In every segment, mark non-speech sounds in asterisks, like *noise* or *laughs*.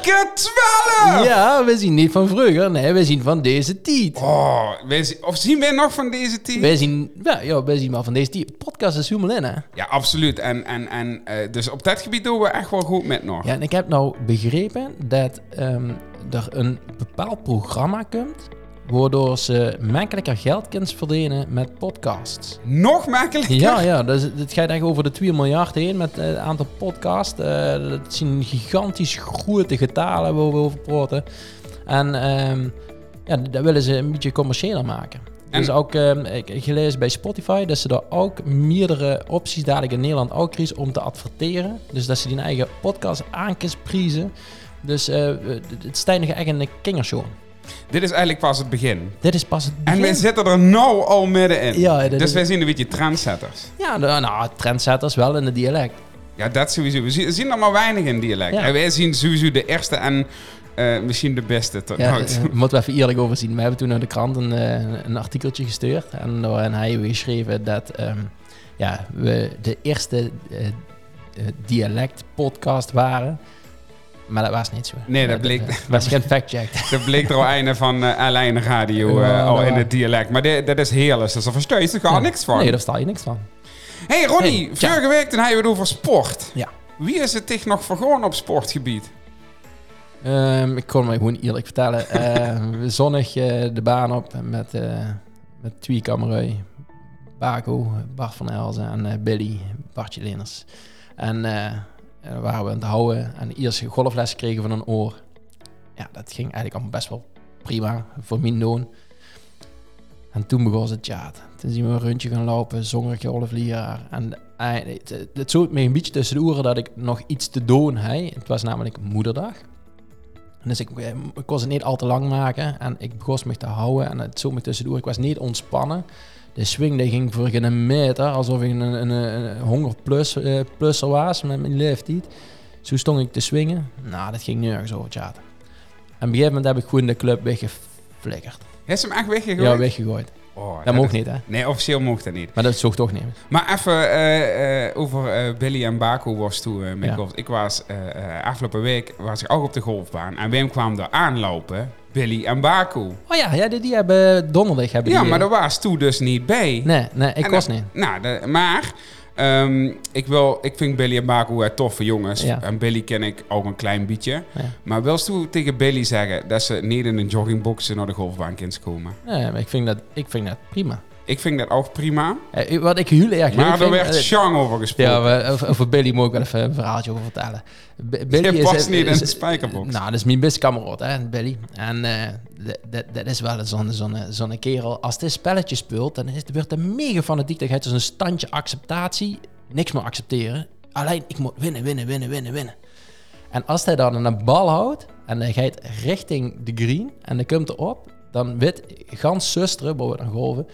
12! Ja, we zien niet van vroeger. Nee, we zien van deze tijd. Oh, wij zien- of zien wij nog van deze team? Wij zien, ja, ja, wij zien wel van deze tijd. Podcast is helemaal in, hè? Ja, absoluut. En, en, en eh, dus op dat gebied doen we echt wel goed met nog. Ja, en ik heb nou begrepen dat ehm, er een bepaald programma komt... waardoor ze makkelijker geld kunnen verdienen met podcasts. Nog makkelijker? Ja, ja, dus het gaat echt over de 2 miljard heen met eh, het aantal podcasts. Eh, dat zijn gigantisch grote getalen waar we over praten. En ehm, ja, dat willen ze een beetje commerciëler maken. En- Dus ook, ehm, ik gelezen bij Spotify dat ze daar ook meerdere opties dadelijk in Nederland ook kiezen om te adverteren. Dus dat ze die eigen podcast aankiezen. Dus eh, het stijgt echt in de kingershow. Dit is eigenlijk pas het begin. Dit is pas het En begin. wij zitten er nou al middenin. Ja, dus wij zien een beetje trendsetters. Ja, de, nou, trendsetters wel in het dialect. Ja, dat sowieso. We zien, er maar weinig in dialect. Ja. En wij zien sowieso de eerste en eh, misschien de beste tot Ja, eh, *laughs* moeten we even eerlijk over zien. We hebben toen naar de krant een, eh, een artikeltje gestuurd. En daarin hebben we geschreven dat ehm, ja, we de eerste eh, dialect-podcast waren. Maar dat was niet zo. Nee, dat bleek- Dat was geen fact-check. *laughs* Dat bleek er al einde van uh, Alleen Radio eh, al in het dialect. Maar dit- dat is heerlijk. Dus daar versta je er niks van. Nee, daar sta je niks van. hey Ronnie, Hey, vorige week toen hebben we het over sport. Ja. Wie is het zich nog vergonnen op sportgebied? Ehm, ik kon me gewoon eerlijk vertellen. *laughs* Eh, zonnig eh, de baan op met, eh met twee kamerui. Baco, Bart van Elzen en eh, Billy, Bartje Leners. En eh, daar waren we aan het houden. En eerst golfles gekregen van een oor. Ja, dat ging eigenlijk allemaal best wel prima voor mijn doen. En toen begon het ja. Toen zien we een rondje gaan lopen, zonder golfleraar. En eh, het, het zoot me een beetje tussen de oren dat ik nog iets te doen heb. Het was namelijk moederdag. Dus ik, eh, ik kon het niet al te lang maken. En ik begon me te houden. En het zoot me tussen de oren. Ik was niet ontspannen. De swing die ging voor geen meter. Alsof ik een, een, een hongerplus eh, plusser was met mijn leeftijd. Zo stond ik te swingen. Nou, dat ging nergens over chaten. En op een gegeven moment heb ik gewoon de club weggeflikkerd. Heeft ze hem echt weggegooid? Ja, weggegooid. Oh, Dat mocht is- niet, hè? Nee, officieel mocht dat niet. Maar dat zocht toch niet. Maar even eh, eh, over Billy en Baco was toen met Ja. golf. Ik was afgelopen week was ik ook op de golfbaan. En Wim kwam er aanlopen. Billy en Baco. Oh ja, ja die, die hebben donderdag hebben Ja, die, maar eh, daar was toen dus niet bij. Nee, nee, ik En was niet. Nou, de- maar ehm, ik, wil, ik vind Billy en Baco eh, toffe jongens. Ja. En Billy ken ik ook een klein beetje. Ja. Maar wilst u tegen Billy zeggen dat ze niet in een joggingboxen naar de golfbaan kunnen komen? Nee, maar ik vind dat, ik vind dat prima. Ik vind dat ook prima. Eh, wat ik heel erg leuk Maar er vind... werd eh, Chang over gesproken. Ja, we- over, over Billy moet ik wel even een verhaaltje over vertellen. B- Billy Je past is, niet in is- de spijkerbox. Nou, dat is mijn beste kameraad, hè, Billy. En eh, dat- is wel zo'n zo'n zo'n kerel. Als dit spelletje speelt, dan is, wordt er mega fanatiek. Dan gaat dus een standje acceptatie. Niks meer accepteren. Alleen, ik moet winnen, winnen, winnen, winnen, winnen. En als hij dan een bal houdt en hij gaat richting de green en hij komt erop, dan weet gans zusteren, we dan golven,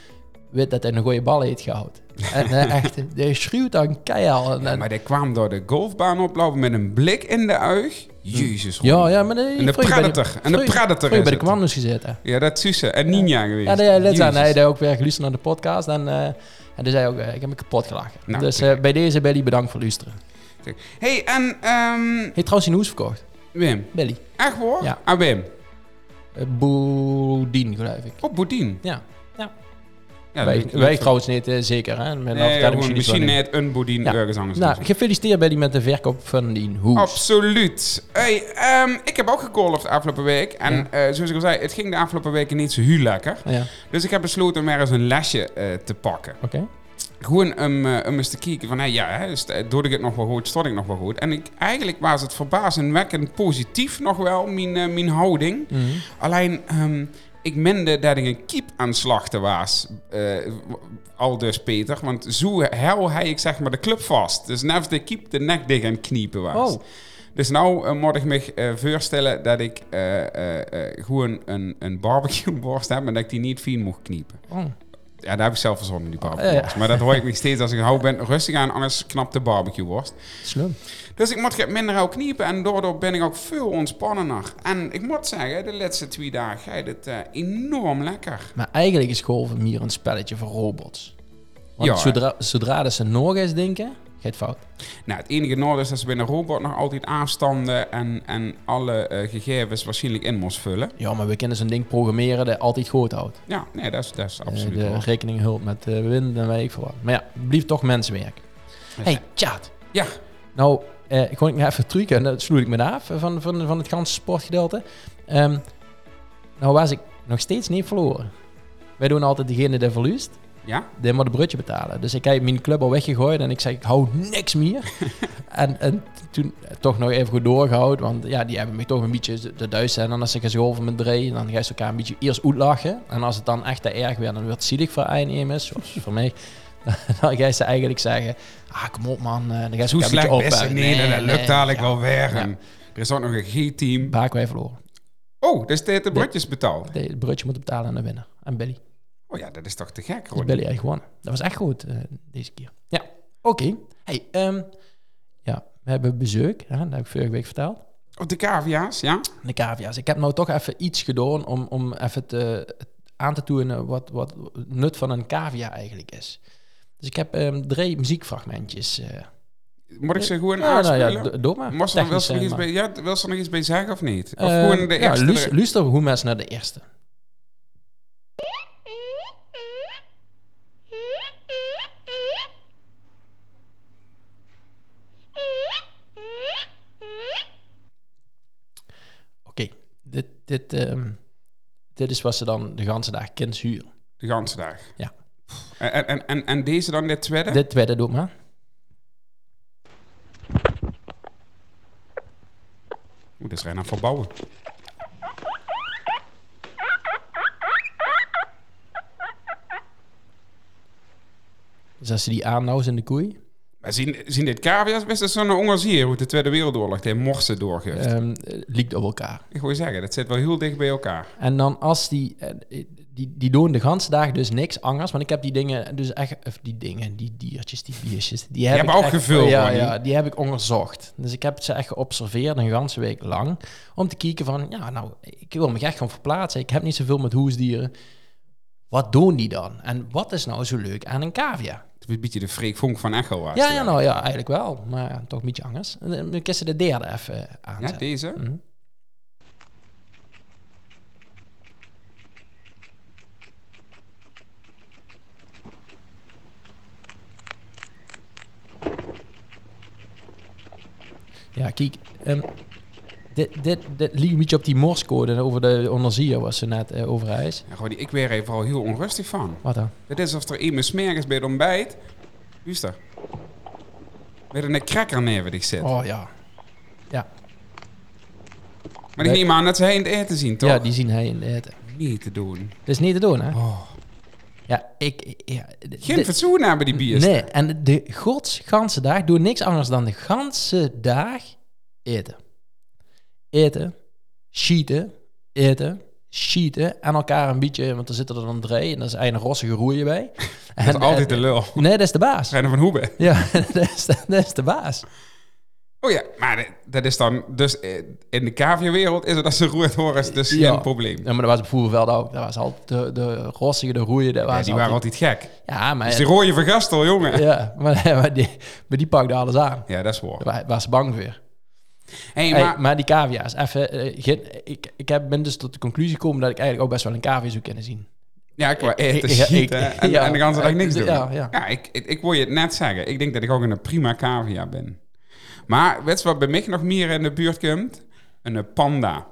weet dat hij een goede bal heeft gehouden. En eh, *laughs* echt, hij schreeuwt dan keihard. En- Ja, maar die kwam door de golfbaan oplopen met een blik in de uig. Jezus. Ja, Ronnie. ja, maar de, En de Predator. En de Predator vroeger is bij de commando's gezeten. Ja, dat is Suze. En Ninja geweest. Ja, aan, Jezus. hij had ook weer geluisterd naar de podcast en, eh en zei hij ook, eh, ik heb me kapot gelachen. Nou, dus bij deze Billy, bedankt voor luisteren. hey, en ehm, Hij heeft trouwens zijn hoes verkocht, Wim. Billy. Echt hoor? Ja. Ah, Wim. Uh, Boudin, geloof ik. Op Boudin. Ja, Ja, wij, trouwens niet, eh, zeker. Hè? Met Nee, gewoon misschien net een Boudin Ja. ergens anders. Nou, gefeliciteerd Billy met de verkoop van die hoes. Absoluut. Hey, ehm, ik heb ook gecallt afgelopen week. En Ja. eh, zoals ik al zei, het ging de afgelopen weken niet zo heel lekker. Ja, Dus ik heb besloten om er eens een lesje eh, te pakken. oké. Gewoon om, om eens te kijken van, hey, ja, hè, doe ik het nog wel goed, stond ik nog wel goed. En ik, eigenlijk was het verbazingwekkend positief nog wel, mijn, mijn houding. Mhm. Alleen, ehm, ik mende dat ik een kiep aan slachten was. eh, al dus Peter. Want zo hel hij ik zeg maar de club vast. Dus net de kiep de nek dicht aan kniepen was. Oh, Dus nou moet ik me eh, voorstellen dat ik gewoon een, een barbecue borst heb... en dat ik die niet fijn mocht kniepen. oh. Ja, daar heb ik zelf verzonnen, die barbecue Ja, ja. worst. Maar dat hoor ik nog steeds als ik hou ben rustig aan, anders knapt de barbecue worst. Slim. Dus ik moet minder ook kniepen en daardoor ben ik ook veel ontspannender. En ik moet zeggen, de laatste twee dagen gaat het eh, enorm lekker. Maar eigenlijk is golven meer een spelletje voor robots. Want Ja, zodra, zodra dat ze nog eens denken, gaat fout. Nou, het enige noord is dat ze bij een robot nog altijd afstanden en, en alle eh, gegevens waarschijnlijk in moest vullen. Ja, maar we kunnen zo'n ding programmeren dat altijd goed houdt. Ja, nee, dat is, dat is Eh, absoluut de waar. rekening hulp met wind en weet ik veel wat. Maar ja, blijft toch mensenwerk. hey, chat. Ja, Nou, eh, ik kon ik even trucken en dat sloeg ik me af van, van, van het ganse sportgedeelte. Ehm, nou was ik nog steeds niet verloren. Wij doen altijd degene die verliest, ja, die moet een brutje betalen. Dus ik heb mijn club al weggegooid en ik zei, ik hou niks meer. *laughs* en, en toen toch nog even goed doorgehouden, want ja, die hebben me toch een beetje de duis zijn. En als ze gaan over met drie, dan ga je elkaar een beetje eerst uitlachen. En als het dan echt te erg weer, dan wordt het zielig voor een is, zoals voor mij. *laughs* Dan ga je ze eigenlijk zeggen, ah kom op man, eh, dan ga elkaar een slecht beetje best opbouwen. nee, dat lukt dadelijk ja. wel weer. En er is ook nog een G-team. Baak wij verloren. Oh, dus dit de brutjes betaald. Nee, het broodje moet betalen aan de winnaar. En Billy. Oh ja, dat is toch te gek, hoor. Billy heeft gewonnen. Dat was echt goed eh, deze keer. Ja, oké. Hey, ehm, ja, we hebben bezoek. Hè, dat heb ik vorige week verteld. Op de cavia's, ja? De cavia's. Ik heb nou toch even iets gedaan om, om even te, aan te tonen wat, wat nut van een cavia eigenlijk is. Dus ik heb ehm, drie muziekfragmentjes. eh Moet ik ze gewoon ja, nou ja, aanspelen? doe maar. Moest er, ze nog iets bij, ja, er nog iets bij zeggen of niet? Of Eh, gewoon de ja, eerste... luister, luister hoe mensen naar de eerste. Oké, dit, dit, ehm, dit is wat ze dan de ganse dag kind huren. De ganse dag. Ja. En, en, en, en deze dan, dit tweede? Dit tweede doe maar. Oeh, dat is Renan verbouwen. Dus als ze die aanhouden in de koei. Maar zien, zien dit cavia's best als zo'n ongezier hoe de Tweede Wereldoorlog de morsen doorgeeft. ehm liekt op elkaar. Ik wil je zeggen, dat zit wel heel dicht bij elkaar. En dan als die, eh, die, die doen de ganse dag dus niks anders. Want ik heb die dingen, dus echt, of die dingen, die diertjes, die biertjes. Die, heb ik ook echt- gevuld, Ja, ja, die heb ik onderzocht. Dus ik heb ze echt geobserveerd een ganse week lang. Om te kijken van, ja nou, ik wil me echt gaan verplaatsen. Ik heb niet zoveel met hoesdieren. Wat doen die dan? En wat is nou zo leuk aan een cavia? Het is een beetje de Freek Vonk van Echo was. Ja, ja, nou ja, eigenlijk wel. Maar ja, toch een beetje anders. Dan kun je de derde even Ja, aanzetten. deze? Mhm. Ja, kijk. ehm, dit, dit, dit liep een beetje op die morscode over de onderzeeër was ze net eh, over ijs. Ja, gewoon die, ik weer even al heel onrustig van. Wat dan? Het is alsof er iemand smergens bij het ontbijt. Wie is dat? Met een cracker ik zit. Oh ja. Ja, maar ik neem aan dat ze hij in het eten zien, toch? ja die zien hij in de eten. Niet te doen. Dat is niet te doen, hè? Oh. Ja, ik... Ja, Geen fatsoen hebben die biers. Nee, en de gods ganse dag doen niks anders dan de ganse dag eten. Eten, schieten, eten, schieten en elkaar een beetje, want er zitten er dan drie en *laughs* dat is een rossige roeien bij. Dat is altijd de lul. Nee, dat is de baas. Rennen van Hoeben. Ja, *laughs* dat is dat is de baas. Oh ja, maar dat- dat is dan... Dus eh, in de caviawereld is het als ze roert horen, dus Ja. geen probleem. Ja, maar dat was op Voerveld ook. Dat was altijd de, de rossige, de roeien. Dat was Ja, die waren altijd... gek. Ja, maar, Dus die rode van Gastel, jongen. Ja, ja, maar, *laughs* maar, die, maar die pakte alles aan. dat is waar. Daar was ze bang voor. Hey, Hey, maar, maar, die cavia's, even, eh, geen- ik, ik heb, ben dus tot de conclusie gekomen dat ik eigenlijk ook best wel een cavia zou kunnen zien. ja, ik wou schieten en, ja. en de ganse dag niks doen. Ja, ja. Ja, ik, ik, ik wil je het net zeggen. Ik denk dat ik ook een prima cavia ben. Maar weet je wat bij mij nog meer in de buurt komt? Een panda.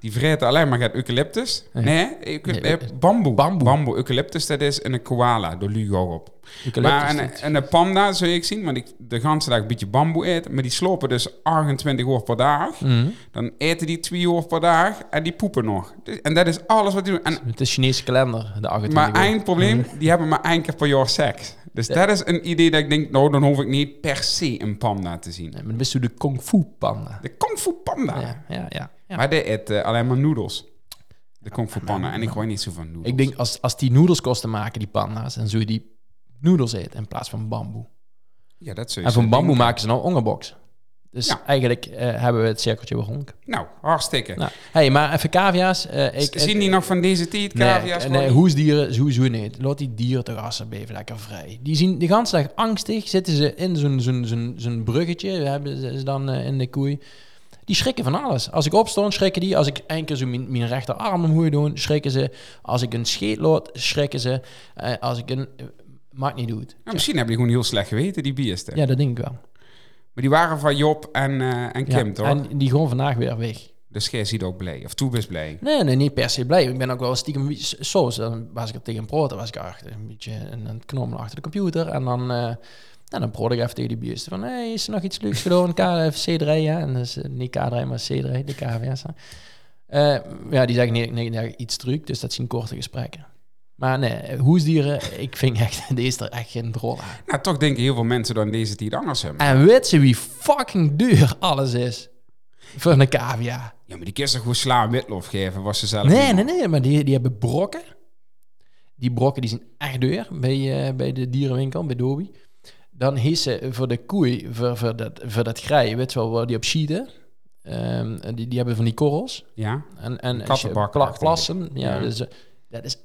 Die vreten alleen maar het eucalyptus. Nee. Nee, euca- Nee, eh, bamboe. bamboe. Bamboe. Eucalyptus, dat is een koala. Door Lugo op. Eucalyptus Maar een, een, panda, zou ik zien, want ik de ganse dag een beetje bamboe eet. Maar die slopen dus 28 uur per dag. Mhm. Dan eten die 2 uur per dag en die poepen nog. Dus- En dat is alles wat die doen. En Met de Chinese kalender, de 28 maar uur. eindprobleem, die hebben maar één keer per jaar seks. Dus dat is een idee dat ik denk, nou, dan hoef ik niet per se een panda te zien. Maar dan bist u de kung fu panda. De kung fu panda. Ja, ja, ja. ja. Maar die eet eh, alleen maar noedels. De kung fu panda. En ik gooi niet zo van noedels. Ik denk, als, als die noedels kosten maken, die panda's, dan zou je die noedels eten in plaats van bamboe. Ja, dat En van bamboe denken. maken ze nou ongerbox. Dus Ja. eigenlijk eh, hebben we het cirkeltje rond. Nou, hartstikke. Nou, hey, maar even cavia's. eh, ik, Zien die nog van deze tijd, cavia's? Nee, nee hoesdieren sowieso niet. Laat die dieren toch alsjeblieft lekker vrij. Die zien de hele dag angstig, zitten ze in zo'n zo'n zo'n zo'n bruggetje, we hebben ze dan eh, in de koei. Die schrikken van alles. Als ik opstond, schrikken die. Als ik één keer zo mijn, mijn rechterarm omhoog doe, schrikken ze. Als ik een scheet laat, schrikken ze. Eh, als ik een... eh, maakt niet uit. Nou, misschien hebben die gewoon heel slecht geweten, die biesten. Ja, dat denk ik wel. Maar die waren van Job en, eh, en Kim, Ja, toch? En die gewoon vandaag weer weg. Dus jij ziet ook blij. Of toe blij. Nee, nee, niet per se blij. Ik ben ook wel stiekem soms dan was ik er tegen praten, was ik achter een beetje een, een knommel achter de computer en dan eh nou, dan ik even tegen die biesten van hey, is er nog iets leuks gedaan? K C3 ja, en dus eh, niet K3 maar C3, de KVS. Eh ja, die zeggen nee, nee, nee, iets druk, dus dat zijn korte gesprekken. Maar nee, hoesdieren, ik vind echt, *laughs* deze is er echt geen drol aan. Nou, toch denken heel veel mensen dan deze tijd anders hebben. En weet ze wie fucking duur alles is? Voor een cavia. Ja, maar die kist toch gewoon sla en witlof geven, was ze zelf Nee, nee, nee, maar die, die hebben brokken. Die brokken die zijn echt duur bij, eh, bij de dierenwinkel, bij Dobie. Dan heeft ze voor de koei, voor, voor, dat, voor dat grij, weet je wel, waar die op schieten. En die, die hebben van die korrels. Ja? En, en kattenbak, pla- echt, plassen. Ja, Ja. Dus, eh, dat is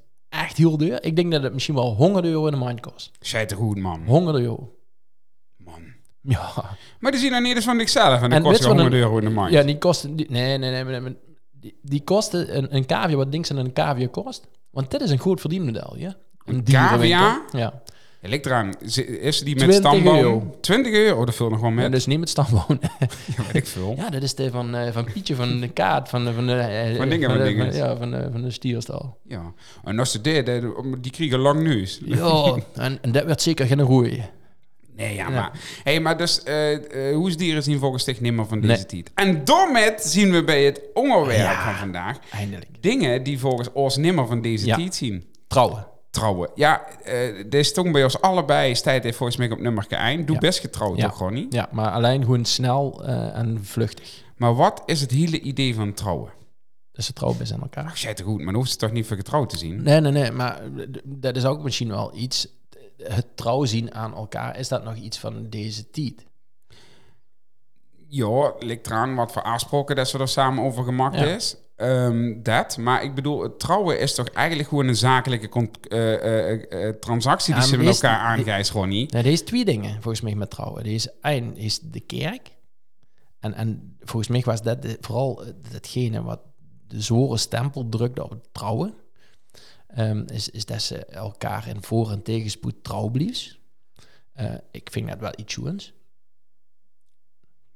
echt heel duur. Ik denk dat het misschien wel 100 euro in de maand kost. Zij te goed, man. 100 euro. man. Ja, Maar die zien dan niet eens van zichzelf en dan kost je je wat 100 een- euro in de maand. ja die kosten... Die, nee, nee, nee. nee, nee, die, die kosten een, een cavia, wat denk dat een cavia kost? Want dit is een goed verdienmodel, ja? Een dierenwinkel. cavia? Ja. Eraan. Is- die met 20 stamboom? euro. 20 euro, dat vult nog wel Ja, met. dus niet met stamboom. *laughs* Ja, weet ik veel. ja, dat is de van, eh, van Pietje van de kaart, van de... Van, de, eh, Van dingen, van dingen. ja, van de, van de stierstal. Ja. En als ze dit, eh, die kriegen lang neus. Ja, *laughs* en, en dat werd zeker geen roei. Nee, ja, Ja. maar... Hey, maar dus, eh eh hoesdieren zien volgens zich nimmer van deze Nee. tijd. En daarmet zien we bij het onderwerp Ja. van vandaag... Eindelijk. dingen die volgens ons nimmer van deze Ja. tijd zien. Trouwen. Trouwen. Ja, dit is toch bij ons allebei... Stijt heeft volgens mij op nummer geëind. Doe Ja. best getrouwd, Ja. toch gewoon niet? Ja, maar alleen gewoon snel eh, en vluchtig. Maar wat is het hele idee van trouwen? Dus ze trouwen best aan elkaar. Ach, jij te goed, maar dan hoeft ze toch niet voor getrouwd te zien? Nee, nee, nee, maar dat is ook misschien wel iets. Het trouw zien aan elkaar, is dat nog iets van deze tijd? Ja, ligt eraan wat voor afspraken dat ze er samen over gemaakt Ja. is. Ehm, dat, maar ik bedoel, trouwen is toch eigenlijk gewoon een zakelijke eh, eh, eh, transactie die Ja, ze met is- elkaar aangijst, gewoon niet. Nee, deze twee dingen, volgens mij, met trouwen. Deze één is de kerk. En, en volgens mij was dat de- vooral datgene wat de zware stempel drukte op het trouwen. Ehm, is, is dat ze elkaar in voor- en tegenspoed trouw ik vind dat wel iets schoens.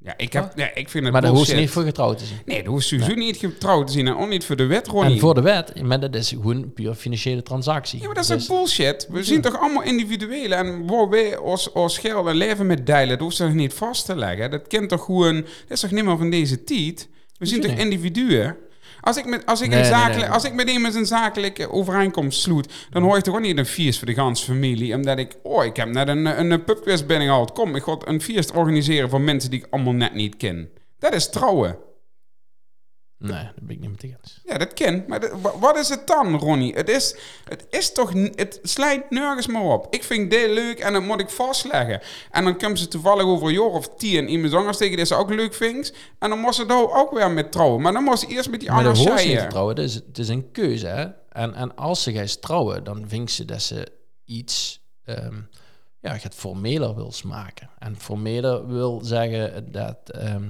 Ja, ik, heb, ja, ik vind het Maar daar hoeft niet voor getrouwd te zijn. Nee, dat hoeft sowieso niet getrouwd te zien en ook niet voor de wet, gewoon En voor de wet, maar dat is gewoon een puur financiële transactie. Ja, maar dat is Dus- bullshit. We zien toch allemaal individuele en waar wij ons, ons geld en leven met deilen, dat hoeft ze toch niet vast te leggen. Dat kent toch gewoon, dat is toch niet meer van deze tijd. We zien toch individuen. Als ik met, als ik Nee, een zakelijk, nee. als ik met iemand een zakelijke overeenkomst sloot, dan hoor ik toch ook niet een feest voor de ganse familie, omdat ik, oh, ik heb net een, een, een pubquiz binnengehaald. Kom, ik ga een feest organiseren voor mensen die ik allemaal net niet ken. Dat is trouwen. Nee, dat ben ik niet met eens. Ja, dat ken. Maar wat is het dan, Ronnie? Het is, het is toch... Het slijt nergens meer op. Ik vind dit leuk en dat moet ik vastleggen. En dan komen ze toevallig over een jaar of tien iemand anders tegen die ze ook leuk vindt. En dan moest ze daar ook weer met trouwen. Maar dan moest ze eerst met die Maar andere scheiden. trouwen. Het is, het is een keuze, hè. En, en als ze gaat trouwen, dan vindt ze dat ze iets... ehm ja, gaat formeler wil smaken. En formeler wil zeggen dat ehm,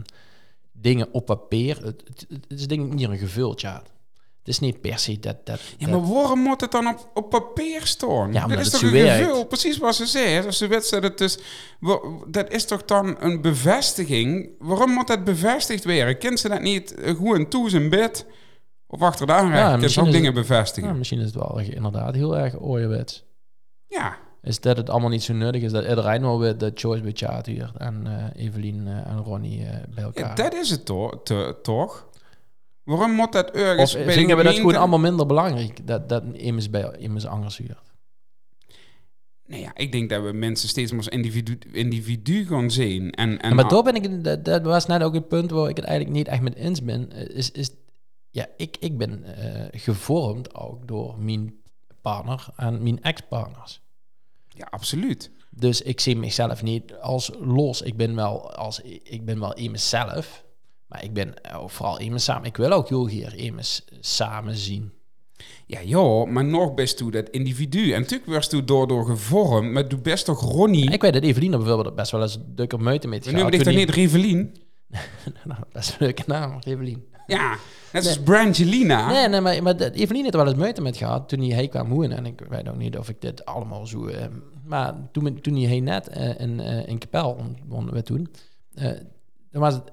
dingen op papier... Het, het, het is denk ik niet een gevuld, ja. Het is niet per se dat... dat, Ja, dat- maar waarom moet het dan op, op papier staan? Ja, dat is toch een? Precies wat ze zei. Als ze wedstrijd het is... Dat is toch dan een bevestiging? Waarom moet dat bevestigd worden? Kent ze dat niet eh, gewoon toe zijn bed? Of achter de aanrecht? Ja, ook is dingen het- bevestigen. ja, misschien is het wel inderdaad heel erg ooierwets. Ja, Is dat het allemaal niet zo nuttig is dat iedereen wel dat Joyce bij Tjaat huurt en eh, Evelien eh, en Ronnie eh, bij elkaar. ja dat is het to- te- toch? Waarom moet dat ergens Of bij de we dat gewoon allemaal minder belangrijk? Dat, dat immers bij immers anders huurt. Nee, ja, ik denk dat we mensen steeds maar als individu, individu gaan zien. En, en maar daar ben ik, dat, dat was net ook het punt waar ik het eigenlijk niet echt met eens ben. Is, is ja, ik, ik ben gevormd ook door mijn partner en mijn ex-partners. Ja, absoluut. Dus ik zie mezelf niet als los. Ik ben wel, als, ik ben wel in mezelf. Maar ik ben ook vooral in me samen. Ik wil ook hier in samen zien. Ja, joh, maar nog best toe dat individu. En natuurlijk werd toen door, door gevormd, maar doe best toch Ronnie. Ik weet dat Evelien bijvoorbeeld best wel eens dukker meuten mee te We noemen gaan. dit toch niet Revelien? die- *laughs* nou, best een leuke naam, Evelien. Ja, net als Brangelina. Nee, nee, maar, maar Evelien heeft er wel eens meuten met gehad toen hij heen kwam wonen. En ik weet ook niet of ik dit allemaal zo... eh, maar toen, toen hij heen net eh, in, eh, in Kapel wonen we toen... dan was het...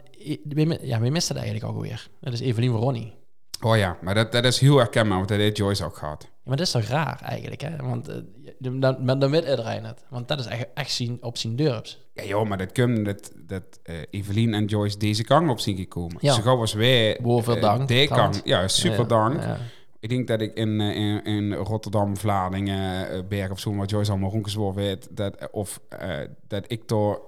we- Ja, we misten het eigenlijk alweer. Dat is Evelien Ronnie. Oh ja, maar dat, dat is heel herkenbaar, want dat heeft Joyce ook gehad. Ja, maar dat is toch raar eigenlijk, hè? Want dan, dan, dan weet iedereen het. Want dat is echt, echt zien, op zijn durps. Ja, joh, maar dat komt dat, dat eh, Evelien en Joyce deze kant op zien gekomen. Ja. Zo gauw als wij Boven eh, dank, die kant. Ja, super Ja, dank. ja. Ik denk dat ik in, eh, in, in Rotterdam, Vlaardingen, Berg op Zoom, wat Joyce allemaal rondgezworen weet, dat, of dat ik door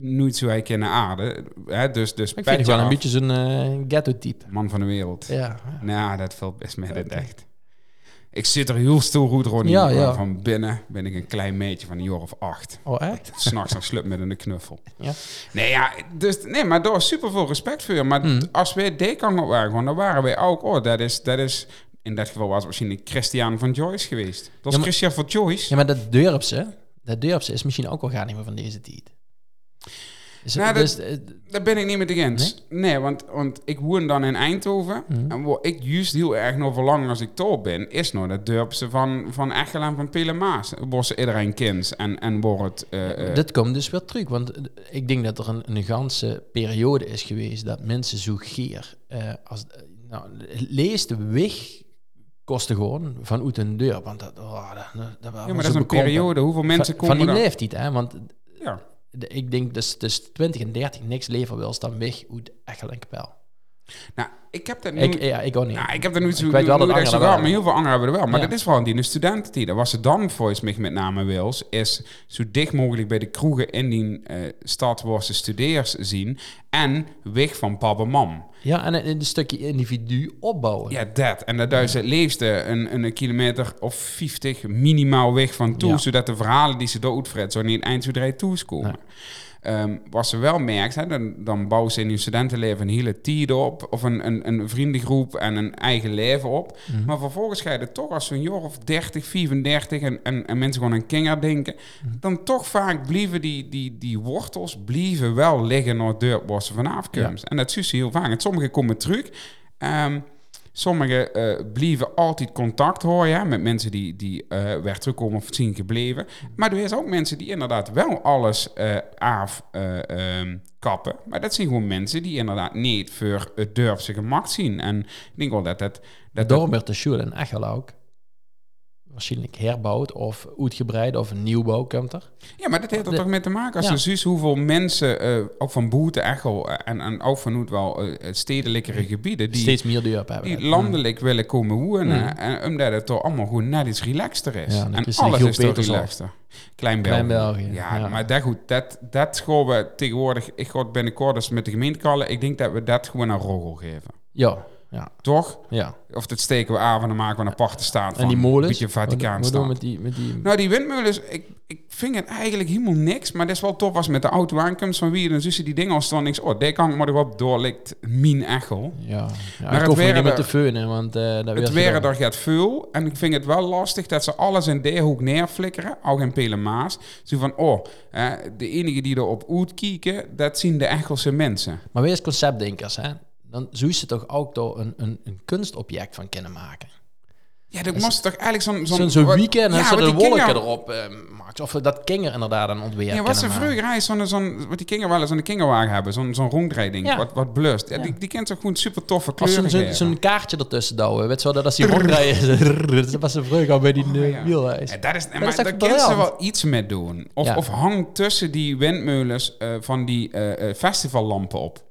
nooit zo herkennen aarde. Hè? Dus, dus Ik vind wel een beetje zo'n ghetto-type. man van de wereld. Ja. Nou, dat valt best mee het echt. Ik zit er heel stil goed, Ronnie. Ja. Van binnen ben ik een klein meisje van een jaar of acht. Oh, echt? S'nachts nog slup met een knuffel. Ja. Nee, ja, dus, nee, maar daar super veel respect voor. je. Maar Mm. als wij op waren, gewoon, dan waren wij ook... Oh, dat is, dat is... In dat geval was het waarschijnlijk Christian van Joyce geweest. Dat Ja, maar- Christian van Joyce. Ja, maar dat durpse, dat durpse is misschien ook wel gar niet meer van deze tijd. Nou, dus, eh, Daar ben ik niet met eens. Nee, want, want ik woon dan in Eindhoven. Mhm. En wat ik juist heel erg nog verlang als ik daar ben... is nog dat dorpse van, van Echel en van Pelemaas. Ze iedereen kent. En, en waar het... eh, eh, dit komt dus weer terug. Want eh, ik denk dat er een, een ganse periode is geweest dat mensen zo geer... eh, als, eh, nou, het leeste weg kostte gewoon van uit een deur. Want dat, oh, dat, dat, dat ja, maar dat is een periode. Hoeveel mensen van, komen van die leeftijd, hè? Want. Ik denk dus tussen 20 en 30 niks leven wil dan weg uit Echel en Kapel. Nou, ik heb dat nu... Ik, ja, ik ook niet. Nou, ik heb er niet zo... Ik weet wel dat anderen zo wel maar heel veel anderen hebben er wel. Maar Ja. dat is vooral die studententijd. Wat ze dan volgens mij met name wil, is zo dicht mogelijk bij de kroegen in die eh, stad waar ze studeers zien. En weg van pap en mam. Ja, en een, een stukje individu opbouwen. Ja, dat. En dat duidt het leefste een, een kilometer of 50 minimaal weg van toe. Ja. Zodat de verhalen die ze door uitvret zo niet eind zo drie toeskomen. Ehm, wat ze wel merkt, hè, dan, dan bouwen ze in hun studentenleven een hele tijd op. Of een, een, een vriendengroep en een eigen leven op. Mhm. Maar vervolgens ga je er toch als zo'n jaar of 30, 34 en, en, en mensen gewoon aan kinger denken. Mhm. Dan toch vaak blijven die, die, die wortels blijven wel liggen naar de waar ze vanaf komen. En dat zie je heel vaak. En sommige komen terug. Ehm Sommigen blijven altijd contact houden met mensen die, die weer terugkomen of zien gebleven. Maar er is ook mensen die inderdaad wel alles eh af eh, ehm. Maar dat zijn gewoon mensen die inderdaad niet voor het durfse gemak zien. En ik denk wel dat dat... dat, Daarom werd de schule in Echel ook waarschijnlijk herbouwd of uitgebreid of een nieuwbouw komt er. ja, maar dat heeft er de- toch mee te maken. Als Ja. je ziet hoeveel mensen, eh, ook van Boete, Echel eh, en, en ook vanuit wel eh, stedelijkere gebieden... die Steeds meer duur hebben. die landelijk willen komen wonen. Mm. En omdat het toch allemaal gewoon net iets relaxter is. Ja, en is alles is toch relaxter. Klein België. Klein België, Ja, ja. maar dat goed. Dat, dat gaan we tegenwoordig... Ik ga binnenkort eens met de gemeente kallen. Ik denk dat we dat gewoon een rogel geven. Ja, ja, Toch? ja. Of dat steken we aan en dan maken we een aparte staat van. En die molens? Een beetje Vaticaan Wat met die... Met die Nou, die windmolens, ik, ik vind het eigenlijk helemaal niks. Maar dat is wel tof als met de auto aankomt van wie. Dan zie je die dingen als dan niks. Oh, die kan ik maar erop doorlikt. Min echel. ja, ja het ik hoef er waren niet meer er- te feunen, want eh Het weer gedaan. er gaat veel. En ik vind het wel lastig dat ze alles in die hoek neerflikkeren. Ook in Pelemaas. Zo van, oh, eh, de enige die erop uitkijken, dat zien de Echelse mensen. Maar wees conceptdenkers, hè. Dan zou je toch ook door een, een, een kunstobject van kunnen maken. Ja, dat moest toch eigenlijk zo'n... Zo'n wat- weekend, en ja, ze wat de wolken kinger- erop eh, maakt. Of dat kinger inderdaad een ontwerp Ja, wat ze vroeger hij zo'n, zo'n, wat die kinger wel eens aan de kingerwagen hebben, zo'n, zo'n rondrijding, Ja. wat, wat blust. Ja, Ja. Die, die kent toch gewoon super toffe kleuren zo'n zo'n kaartje ertussen douwen, weet je wel, dat als die rondrijden, *laughs* dat was ze vroeger al bij die Oh, uh, ja. wielreis. Ja, dat is, maar is daar kunnen ze wel iets mee doen. Of, of hang tussen die windmolens eh, van die eh, eh, festivallampen op.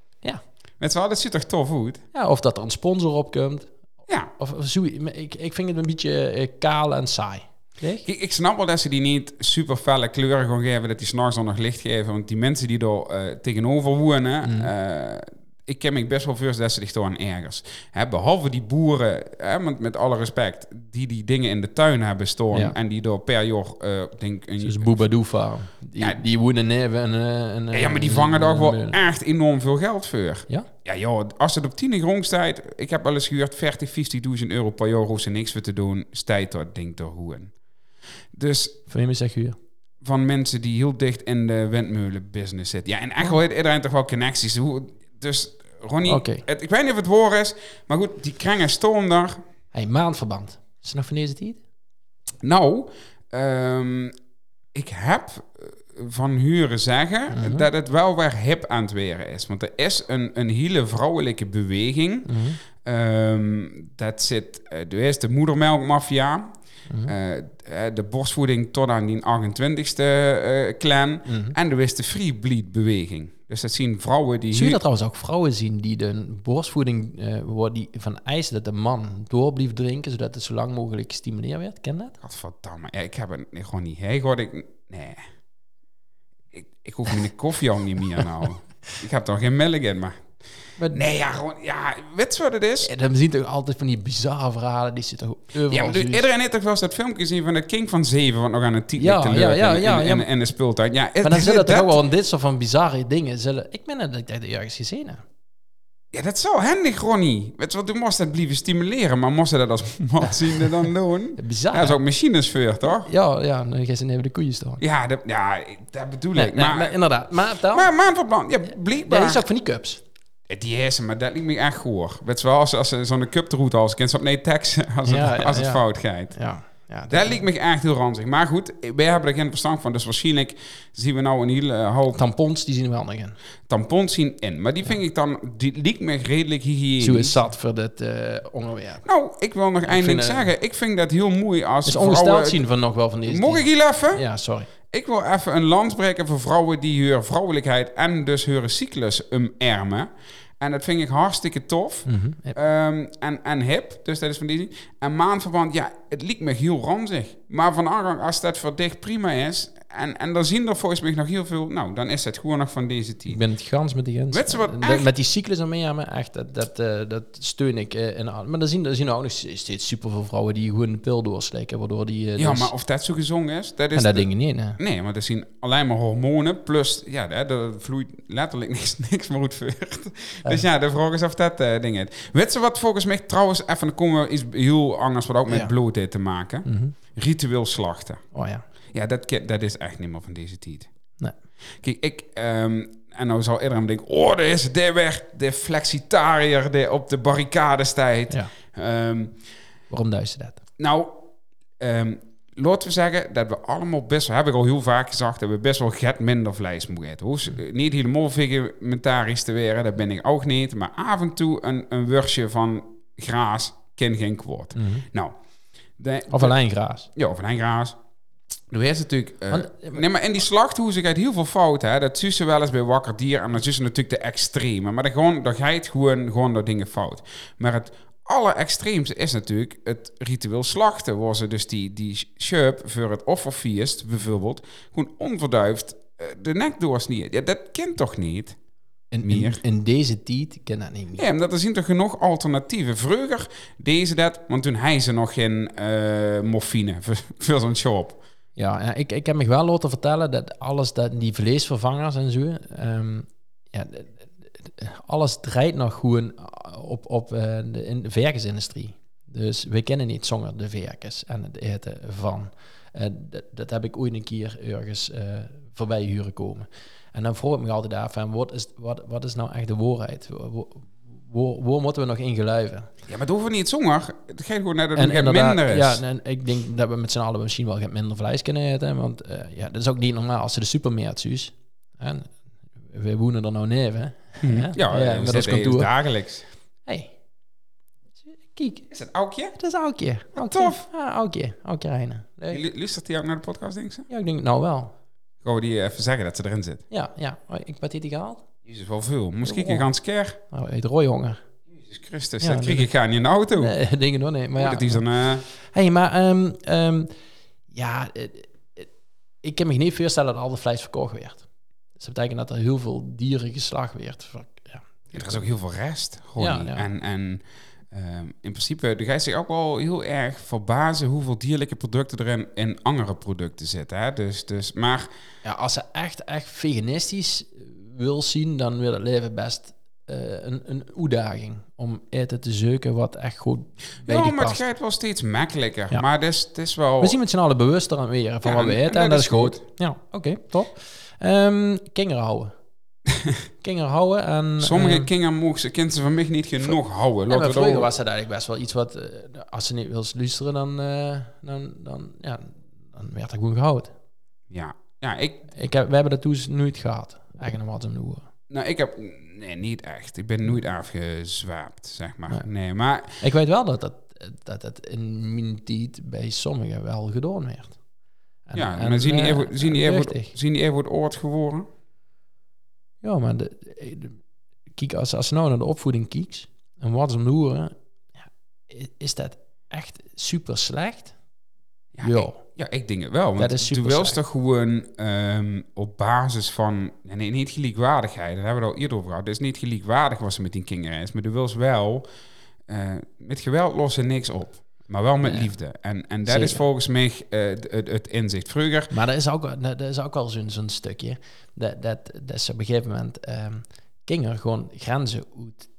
Wel, dat ziet toch tof uit? ja, of dat er een sponsor op komt. Ja. Of, of zo, ik, ik vind het een beetje eh, kaal en saai. Ik, ik snap wel dat ze die niet super felle kleuren gaan geven, dat die s'nachts dan nog licht geven. Want die mensen die er eh, tegenover wonen, Mm. eh, ik ken me best wel veel dat ze zich aan ergens. Hè, behalve die boeren, hè, met, met alle respect, die die dingen in de tuin hebben staan Ja. en die door per jaar, denk een, Dus Boobadoo farm. Die, Ja. die wonen neven en... en, ja, maar die vangen daar wel echt enorm veel geld voor. Ja? Ja, joh, als het op 10 grond staat, ik heb wel eens gehuurd 40, 50.000 euro per jaar, hoef ze niks voor te doen, stijt dat ding te roeien. Dus Van wie zeg je? van mensen die heel dicht in de windmeulenbusiness zitten. Ja, en echt wel heeft iedereen toch wel connecties. Dus Ronnie, het, ik weet niet of het woord is, maar goed, die krengen stoom daar. Hey, maandverband. Is het nog van deze tijd? Nou, ehm, ik heb van huren zeggen Mhm. dat het wel weer hip aan het weren is. Want er is een, een hele vrouwelijke beweging. Mhm. Ehm, dat zit, eh, er is de moedermelkmafia. Mhm. eh, eh, de borstvoeding tot aan die 28ste eh, clan. En er is de free bleed beweging. Dus dat zien vrouwen die... Zie je dat trouwens ook vrouwen zien die de borstvoeding eh wordt die van eisen dat de man door blijft drinken, zodat het zo lang mogelijk gestimuleerd werd? Ken dat? Godverdamme. Ja, ik heb het gewoon niet. Hey, God, ik... Nee. Ik, ik hoef mijn koffie al niet meer nou. ik heb toch geen melk in, maar... Maar Nee, ja, gewoon... Ja, weet je wat het is? Ja, dan zien toch altijd van die bizarre verhalen, die zitten overal. Ja, maar iedereen heeft toch wel eens dat filmpje gezien van het King van Zeven, wat nog aan het titel Ja, te ja, ja, in- ja, in, ja, in, de speeltuin. Ja, Maar dan zullen dat, toch ook wel dit soort van bizarre dingen. Zullen, ik ben dat ik dat ergens gezien heb. Ja, dat is zo handig, Ronnie. Weet je wat, toen moest dat blijven stimuleren, maar moest dat als *laughs* man zien dan doen? Bizar. Ja, dat is ook machines voor, toch? Ja, ja, dan ze even de koeien staan. Ja, dat, ja, dat bedoel Nee, ik. nee, maar, maar, inderdaad. Maar vertel. maar maandverband, ja, Ja, blijkbaar. die is ook van die cups. Die is maar dat liet me echt goor. Weet je wel, als, als ze zo'n cup route als kind, op nee tekst als, het, Ja, ja, als het ja. fout gaat. Ja. Ja Dat liet me echt heel ranzig. Maar goed, wij hebben er geen verstand van. Dus waarschijnlijk zien we nou een hele hoop Tampons, die zien we wel nog in. tampons zien in. Maar die vind ik dan, die liet me redelijk hygiënisch. Zo is zat voor dit eh, onderwerp. Nou, ik wil nog één vind, ding eh, zeggen. Ik vind dat heel mooi als ongesteld vrouwen... zien van nog wel van deze Mocht ik hier even? Ja, sorry. Ik wil even een lans breken voor vrouwen die hun vrouwelijkheid en dus hun cyclus omarmen. En dat vind ik hartstikke tof. Mhm. Ehm, en, en hip, dus dat is van die zin. En maandverband, ja, het liet me heel ranzig. Maar van aangang, als dat voor dicht prima is... En, en dan zien er volgens mij nog heel veel... Nou, dan is het gewoon nog van deze Ik team. ben het gans met die gens. Weet je wat Dat- echt- Met die cyclus aan mij, maar echt, dat, dat, eh, dat steun ik. eh, in, aan. maar dan zien, dan zien we ook nog steeds superveel vrouwen die gewoon een pil doorslikken, waardoor die... eh, Ja, dus- maar of dat zo gezongen is, dat is... en dat de- dingen niet, hè. Nee, maar dat zien alleen maar hormonen. Plus, ja, er, er vloeit letterlijk *laughs* niks, niks meer uit voort. Dus ja, de vraag is of dat ding is. Weet je wat volgens mij trouwens... Even, dan komen we iets heel anders wat ook met Ja. bloed te maken. Mhm. Ritueel slachten. Oh ja. Ja, dat, dat is echt niet meer van deze tijd. Nee. Kijk, ik... ehm, en nou zal iedereen denken... Oh, er is de weg. De flexitariër die op de barricade staat. ja. Ehm, Waarom duist dat? nou, ehm, laten we zeggen dat we allemaal best wel, heb ik al heel vaak gezegd, dat we best wel get minder vlees moeten eten. Hoeft niet helemaal vegetarisch te worden, dat ben ik ook niet. Maar af en toe een, een worstje van graas kan geen kwaad. Nou, de, Of alleen graas. ja, of een graas. Is natuurlijk... eh, Want- nee, maar in die slachthuizen gaat heel veel fout. Hè? Dat zie je wel eens bij wakker dier. En dat is natuurlijk de extreme. Maar dan, gewoon, dan gaat gewoon, gewoon door dingen fout. Maar het allerextreemste is natuurlijk het ritueel slachten. Waar ze dus die, die schuip voor het offerfeest bijvoorbeeld... gewoon onverduifd eh, de nek doorsnijden. Ja, dat kent toch niet? In, in, Meer. in deze tijd ken dat niet meer. Ja, maar er zijn toch genoeg alternatieven. Vroeger deze dat, want toen hij ze nog geen eh, morfine voor, voor zo'n shop. Ja, ik, ik heb me wel laten vertellen dat alles, dat die vleesvervangers en zo, ehm, ja, alles draait nog gewoon op, op eh, de, in de. Dus we kennen niet zonder de verkens en het eten van. Eh, dat, dat heb ik ooit een keer ergens eh, voorbij huren komen. En dan vroeg ik me altijd af, van, wat, is, wat, wat is nou echt de waarheid? Waar, moeten we nog in geluiven? Ja, maar het hoeft niet zonger. Het gaat gewoon naar dat het minder is. ja, en ik denk dat we met z'n allen misschien wel minder vlees kunnen eten. Want eh, ja, dat is ook niet normaal als ze de supermarkt zuus. En we wonen er nou neven. Mhm. hè? Ja, Ja, ja met met ons kantoor. dagelijks. Hey, kijk, Is het Aukje? dat is Aukje. Aukje. tof. Ja, Aukje. Aukje Reine. Luistert hij ook naar de podcast, denk je? Ja, ik denk nou wel. We die even zeggen dat ze erin zit? Ja, ja. Oh, ik ben dit gehaald. Jezus, wel veel. Moest ik gans keer? Nou, heet rooihonger. Jezus Christus, Ja, dat kreeg ik gaan in de auto. Nee, *laughs* dingen door nee. Maar ja. Dat is dan... eh, Hey, maar ehm, ehm, ja, eh, eh, ik kan me niet voorstellen dat al het vlees verkocht werd. Dus dat betekent dat er heel veel dieren geslacht werd. Ja. er is ook heel veel rest. Ja, ja. En, en ehm, in principe, de ga je zich ook wel heel erg verbazen hoeveel dierlijke producten er in, in andere producten zitten. Hè? Dus, dus, maar Ja, als ze echt, echt veganistisch wil zien, dan wil het leven best eh, een, een uitdaging om eten te zoeken wat echt goed bij ja, maar het gaat wel steeds makkelijker. Ja. Maar het is, het is wel... We zien met z'n allen bewuster aan weer van Ja, wat we en- eten en en, dat dat is goed. Ja, oké, top. Ehm kinderen houden. *laughs* kinderen houden en... Sommige eh, kinderen mogen ze, kinderen van mij niet genoeg houden. Laten vroeger dat- was dat eigenlijk best wel iets wat, eh, als ze niet wil luisteren, dan, eh, dan, dan, ja, dan werd er gewoon gehouden. Ja, ja ik, Ik heb, we hebben dat toen nooit gehad, eigenlijk wat om noemen. nou, ik heb... Nee, niet echt. Ik ben nooit afgezwaapt, zeg maar. Nee. Nee, maar... Ik weet wel dat dat, dat, dat in mijn tijd bij sommigen wel gedaan werd. En- ja, en, maar zien die eh, even, zien die even, zien die even het oord geworden? Ja, maar de, de- kijk, als, als nou naar de opvoeding kijkt, en wat de hoeren, ja, is dat echt super slecht? Ja, Ja. Ik, ja, ik denk het wel. Want Dat is super slecht. toch gewoon ehm, op basis van... Nee, niet gelijkwaardigheid. Daar hebben we het al eerder over gehad. Het is niet gelijkwaardig wat ze met die kinderen is. Maar wil wel... eh, met geweld lossen niks op. Maar wel met liefde. En, en dat is volgens mij eh, het, inzicht. Vroeger... Maar dat is ook, dat is ook wel zo'n zo'n stukje, dat, dat, dat ze op een gegeven moment ehm kinderen gewoon grenzen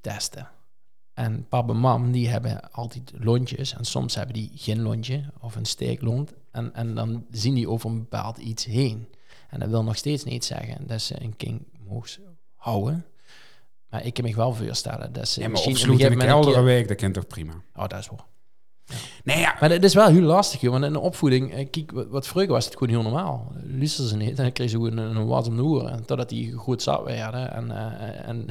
testen. En papa en mam, die hebben altijd lontjes. En soms hebben die geen lontje of een steeklont. En, en dan zien die over een bepaald iets heen. En dat wil nog steeds niet zeggen dat ze een kind mogen houden. Maar ik kan me wel voorstellen dat ze Ja, maar misschien moment een keer- week, dat kent toch prima? Oh, dat is wel. Nee, ja. Maar dat is wel heel lastig, joh. Want in de opvoeding, eh, kijk, wat, vroeger was het gewoon heel normaal. Luisterden ze niet en dan kregen ze gewoon een, een wat om de. Totdat die goed zat werden. En, eh, en,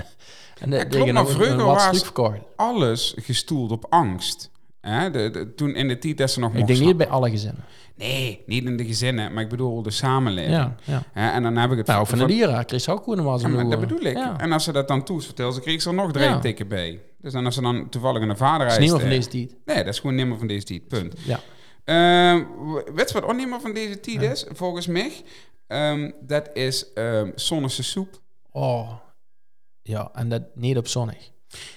en de, klopt, maar vroeger was-. Alles gestoeld op angst. Hè? De, de- toen in de tijd dat ze nog Ik denk niet bij alle gezinnen. Nee, niet in de gezinnen, maar ik bedoel de samenleving. Ja, ja. En dan heb ik het... Nou, van de ze ook een om de maar dat oren. bedoel ik. Ja. En als ze dat dan toets vertelt, dan kreeg ze er nog drie tikken bij. Dus dan als ze dan toevallig een vader is van deze tijd. Nee, dat is gewoon nimmer van deze tijd. Punt. Ja. Weet je wat ook van deze tijd is, volgens mij? Ehm, dat is ehm zonnige soep. Oh. Ja, en dat niet op zonnig.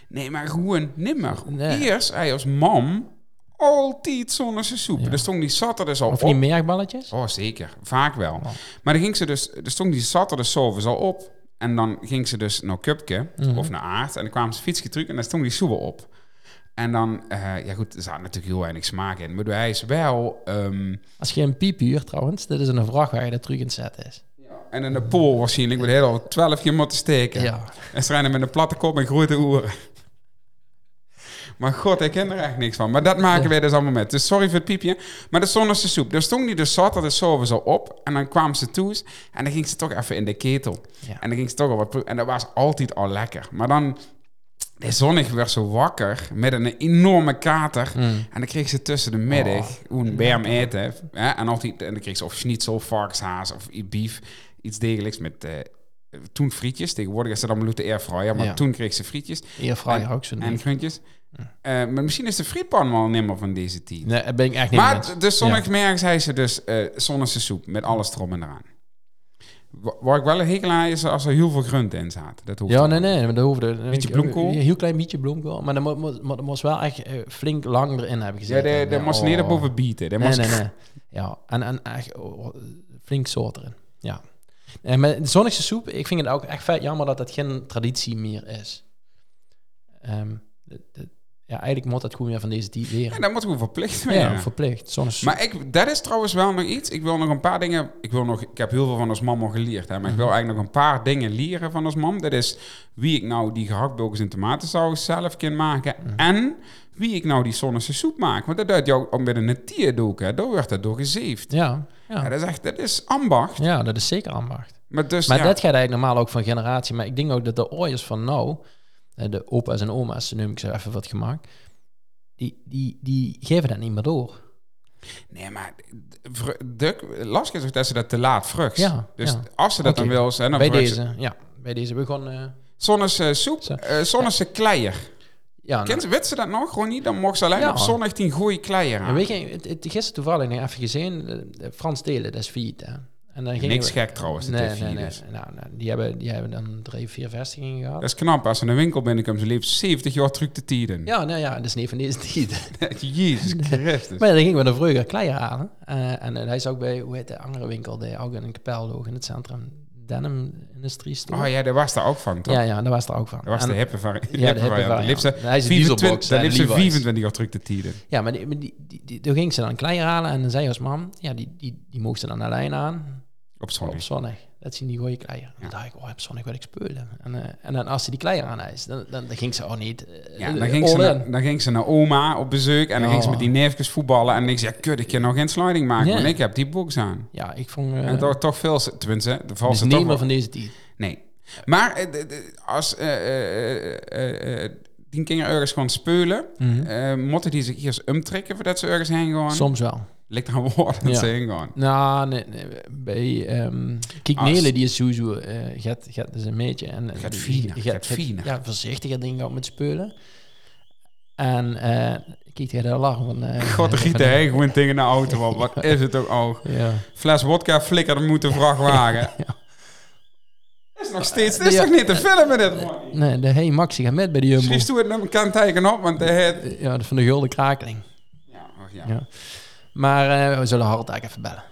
Nee, maar gewoon nimmer. Nee. Eerst, hij als mam, altijd zonnige soep. Ja. Dus stond die zaterdag al Of op. die merkballetjes? Oh, zeker. Vaak wel. Oh. Maar dan ging ze dus, er stond die zaterdag s'avonds al op. En dan ging ze dus naar Cupke Mhm. of naar Aard. En dan kwamen ze fietsje terug en dan stond die soep op. En dan, eh, ja goed, er zat natuurlijk heel weinig smaak in. Maar hij is wel... ehm, Als je een piep huurt trouwens, dit is een vrachtwagen dat terug in is. en in de pool waarschijnlijk met heel 12 keer moeten steken. Ja. En ze rijden met een platte kop en grote oren. Maar god, ik ken er echt niks van. Maar dat maken Ja. wij dus allemaal met. Dus sorry voor het piepje. Maar de zonnige soep. Daar stond die dus zaterdag s'avonds al op. En dan kwamen ze toe. En dan ging ze toch even in de ketel. Ja. En dan ging ze toch al wat... En dat was altijd al lekker. Maar dan... De zonnig werd zo wakker met een enorme kater. Mm. En dan kreeg ze tussen de middag Oh, een berm eten. Hè? En, altijd, en dan kreeg ze of schnitzel, varkenshaas of beef. Iets degelijks met... eh, toen frietjes. Tegenwoordig is het allemaal de airfryer. Maar Ja. toen kreeg ze frietjes Eerfryer ook zo'n en groentjes. Eh, maar misschien is de frietpan wel nimmer van deze tijd. Nee, dat ben ik echt niet maar de zondagmerk zei ze dus uh, zonnige soep met alles erom en eraan. Wa- Waar ik wel een hekel aan is als er heel veel grunt in zaten. Dat hoeft Ja, nee, nee, maar dat hoefde... Beetje bloemkool? Een heel klein beetje bloemkool. Maar dat moest wel echt eh, flink lang erin hebben Ja, gezeten. daar daar moest ze niet oh. erboven bieten. Nee, moest nee, nee. Ja, en, en echt oh, flink soort erin. Ja. En met de zonnigste soep, ik vind het ook echt vet jammer dat dat geen traditie meer is. Ehm, de- de- ja, eigenlijk moet dat gewoon weer van deze tijd Ja, weer. dat moet gewoon verplicht Ja, werden. verplicht. Soep. Maar ik, dat is trouwens wel nog iets. Ik wil nog een paar dingen. Ik, wil nog, ik heb heel veel van ons mam al geleerd. Hè, maar ik wil eigenlijk nog een paar dingen leren van ons mam. Dat is wie ik nou die gehaktbulkens in tomatensaus zelf kan maken. En wie ik nou die zonnige soep maak. Want dat doet jou ook met een natierdoek. Hè. Daar wordt dat door gezeefd. ja, Ja, ja. dat is echt, dat is ambacht. ja, dat is zeker ambacht. Maar, dus, Maar ja, dat gaat eigenlijk normaal ook van generatie. Maar ik denk ook dat de ooiers van nou, de opa's en oma's, noem ik ze even wat gemaakt, die, die, die geven dat niet meer door. Nee, maar de, lastig is dat ze dat te laat vrucht. Ja, dus ja. als ze dat dan wil, zijn dan bij ze- deze, ja, bij deze begon. eh Zonnige soep, eh zonnige kleier. ja, nou, Kent ze, weet ze dat nog? Gewoon niet? Dan mocht ze alleen Ja. op zondag die goede kleier Ja, weet je, het, het, gisteren toevallig nog even gezien, eh, Frans Delen, dat is failliet. Hè? En dan gingen Niks we- gek trouwens, de Nee, T4 nee, nee. dus. Nou, nou, die, hebben, die hebben dan drie, vier vestigingen gehad. Dat is knap. Als ze een winkel binnenkomt, ze leeft 70 jaar terug te tijden. Ja, nou ja, dat is niet van deze tijd. *laughs* Jezus Christus. Maar dan gingen we naar Vreugde klei halen. Eh, en eh, hij is ook bij, hoe heet de andere winkel, die ook in een kapel loog in het centrum. Denim Industrie Store. Oh ja, daar was daar ook van, toch? ja, ja, daar was er ook van. Dat was En- de hippe vari- Ja, de hippe. Daar liep ze Hij is een 24 dieselbox daar en liep ze Levi's. 24 jaar terug te tijden. Ja, maar die, die, die, die- toen ging ze dan klei halen en dan zei als mam, ja, die, die, die moest ze dan alleen aan Op zondag. op zonnig. Dat zien die gooie kleier. Dan dacht ik, oh, op zonnig wil ik spelen. En, eh, en dan als ze die kleier aan is, dan, dan, dan ging ze ook niet. eh, Ja, dan eh, ging, ze naar, dan ging ze naar oma op bezoek en dan Ja. ging ze met die neefjes voetballen. En ik zei, kut, ik kan nog geen sliding maken, Ja. want ik heb die box aan. Ja, ik vond... eh en toch, toch veel, tenminste, de niet meer wel- van deze tijd. Nee. Maar als die kinderen ergens gewoon spelen, eh moeten die zich eerst umtrekken voordat ze ergens heen gaan? Soms wel. Ligt aan woorden Ja. Nou, nee, nee, bij ehm Kijk Als- Nele, die is sowieso, eh gaat, gaat dus een beetje. En, Gaat die- fijner, die gaat fijner. Ja, voorzichtiger dingen met spelen. En eh kijk tegen de lachen van... eh, God, er giet de- hij gewoon tegen de auto op. Wat is het ook al? *laughs* Ja. Fles wodka flikkerde moet de vrachtwagen. *laughs* Ja. is nog steeds, dit is toch niet te filmen dit, man? Nee, de Hey Maxi gaat met bij de Jumbo. Schrijf toe het nummer kan tekenen op, want de het... Ja, van de Gulden Krakeling. Ja, ja. Ja. Maar eh, we zullen Hartag even bellen.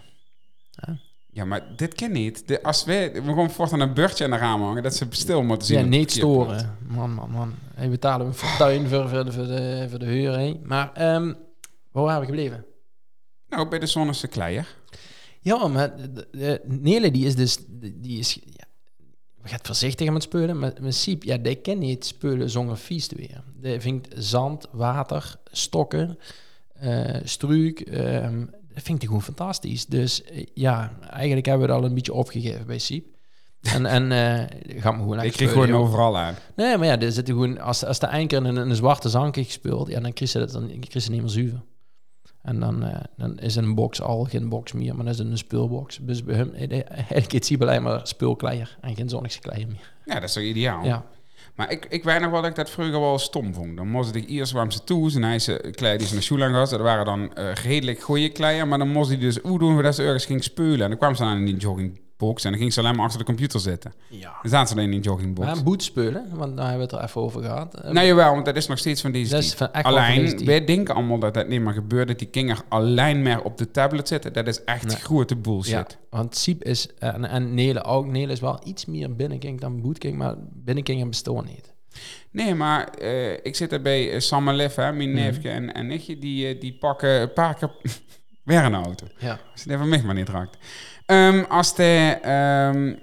Ja, maar dit kan niet. De, als wij, we gewoon voortaan een beurtje aan de raam hangen, dat ze stil moeten zien. Ja, niet storen. Man, man, man. Hij betalen een fortuin voor, voor, de, voor, de, voor de huur. hè. Maar ehm waar waren we gebleven? Nou, bij de zonnige kleier. Ja, maar de, de, Nele die is dus... Die is, ja, we gaan voorzichtig met spelen, maar met Siep, ja, die kan niet spelen zonder vies te weer. Die vindt zand, water, stokken, struik, ehm, dat vindt hij gewoon fantastisch. Dus eh, ja, eigenlijk hebben we het al een beetje opgegeven bij Siep. En, en eh gaat me gewoon Ik kreeg gewoon overal aan. Nee, maar ja, er zitten gewoon, als, als de één keer in een, een zwarte zank heeft gespeeld, ja, dan kreeg ze dat dan kreeg ze niet meer zuiver. En dan, eh, dan is een box al geen box meer, maar dan is het een speelbox. Dus bij hem, eh, eigenlijk is het alleen maar speelkleier en geen zonnige kleier meer. Ja, dat is toch ideaal? Ja, Maar ik, ik weet nog wel dat ik dat vroeger wel stom vond. Dan moest ik eerst warm ze toe hij ze klei die ze naar school aan gehad. Dat waren dan eh, redelijk goede kleien, maar dan moest hij dus hoe doen voordat ze ergens ging spelen. En dan kwam ze dan in die en dan ging ze alleen maar achter de computer zitten. ja. Dan zaten ze dan in die joggingbox. Maar boet spelen, want daar hebben we het er even over gehad. Eh, Nee, jawel, want dat is nog steeds van deze Dat is van echt wel van deze Alleen, wij denken allemaal dat dat niet meer gebeurt. Dat die kinderen alleen maar op de tablet zitten. Dat is echt Nee. grote bullshit. ja, want Siep is, en, en Nele ook, Nele is wel iets meer binnenking dan boetking, maar binnenking bestaan niet. Nee, maar eh, ik zit er bij uh, Sam en Liv, hè, mijn Mhm. neefje en, en nichtje. Die, eh, die pakken een paar keer *laughs* weer een auto. Ja. Als het even mij maar niet raakt. Ehm, als de, ehm,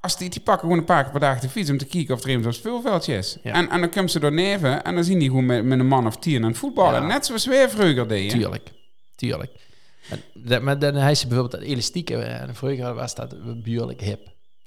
als die, die pakken gewoon een paar keer per dag de fiets om te kijken of er op het speelveldje is. Ja. En, en dan komen ze door neven en dan zien die gewoon met, met een man of tien aan het voetballen. Ja. Net zoals wij vroeger deden. Tuurlijk, tuurlijk. En dat- Maar dan hij ze bijvoorbeeld dat elastieke, en vroeger was dat buurlijk hip.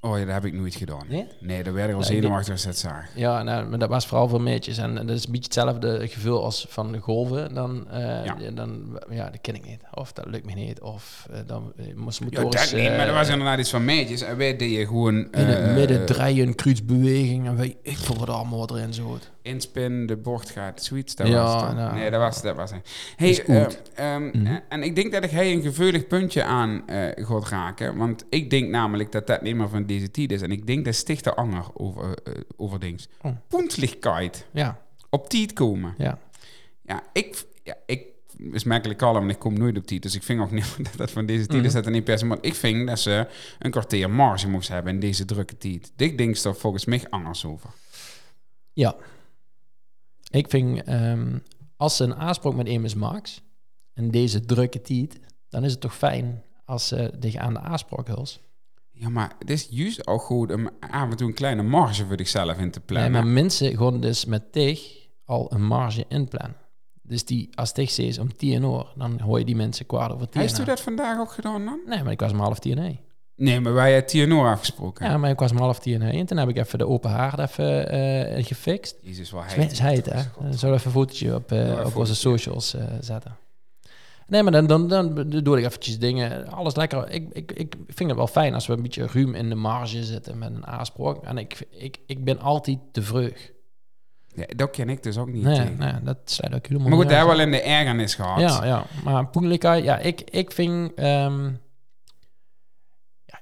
Oh ja, dat heb ik nooit gedaan. Nee? Nee, daar werd ik al zenuwachtig als dat zag. Ja, nou, maar dat was vooral voor meisjes. En, en dat is een beetje hetzelfde gevoel als van de golven. Dan, eh, Ja. ja. dan ja, dat ken ik niet. Of dat lukt me niet. Of eh, dan eh, moest Ja, motorisch... dat niet, maar dat was inderdaad iets van meisjes. En wij deden gewoon... in het midden draaien, kruidsbeweging. En weet ik voor wat allemaal wat erin zat. Inspin, de bocht gaat, zoiets. Dat Ja, was het. nou. nee, dat was dat was het. Hey, Is goed. eh, ehm, Mhm. eh, en ik denk dat ik hij een gevuldig puntje aan eh gaat raken. Want ik denk namelijk dat dat niet meer van deze tijd is. En ik denk dat sticht de anger over, eh, over dings. Oh. Puntlichkeit. Ja, Op tijd komen. ja. Ja, ik... Ja, ik is merkelijk kalm en ik kom nooit op tijd. Dus ik vind ook *laughs* niet dat dat van deze tijd Mhm. is dat er niet per se... Maar ik vind dat ze een kwartier marge moest hebben in deze drukke tijd. Dit denk ik er volgens mij anders over. Ja. Ik vind, ehm, als ze een aanspraak met Emus Max, en deze drukke tijd, dan is het toch fijn als ze zich aan de aanspraak hult. Ja, maar het is juist ook goed om af en toe een kleine marge voor zichzelf in te Nee, plannen. maar mensen gewoon dus met tig al een marge inplannen. Dus die, als tig ze is om tien uur, dan hoor je die mensen kwart over tien. Heeft u dat vandaag ook gedaan dan? Nee, maar ik was om half tien nee. Nee, maar wij hebben TNO afgesproken. Ja, maar ik was om half tien. En toen heb ik even de open haard even eh, gefixt. Jezus, wel Hij is hij het, hè? Zullen we even een fotootje op, eh, op onze socials zetten. Nee, maar dan, dan, dan doe ik eventjes dingen. Alles lekker. Ik, ik, ik vind het wel fijn als we een beetje ruim in de marge zitten met een aanspraak. En ik, ik, ik ben altijd te vreug. Ja, dat ken ik dus ook niet. Nee, tegen. nee, dat sluit ook helemaal maar goed, daar uit. wel in de ergernis gehad. Ja, ja. Maar Poenlijkheid, ja, ik, ik vind... ehm,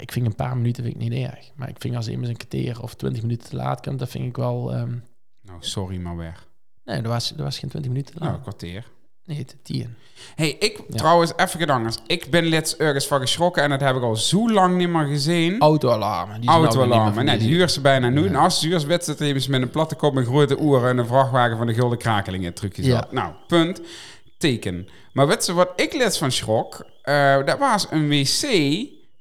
ik vind een paar minuten vind ik niet erg. Maar ik vind als iemand een kwartier of twintig minuten te laat komt, dat vind ik wel... ehm, Nou, sorry, maar weg. nee, dat was, dat was geen twintig minuten te Nou, laat. een kwartier. Nee, tien. hey, ik trouwens, even gedangers. Ik ben let's ergens van geschrokken en dat heb ik al zo lang niet meer gezien. Autoalarmen. nou Autoalarmen. Nee, die huur ze bijna nu. En als ze ze met een platte kop, een grote oer en een vrachtwagen van de Gulden Krakelingen trucjes. Ja. had. Nou, punt. Teken. Maar weet ze wat ik let's van schrok? Eh, dat was een wc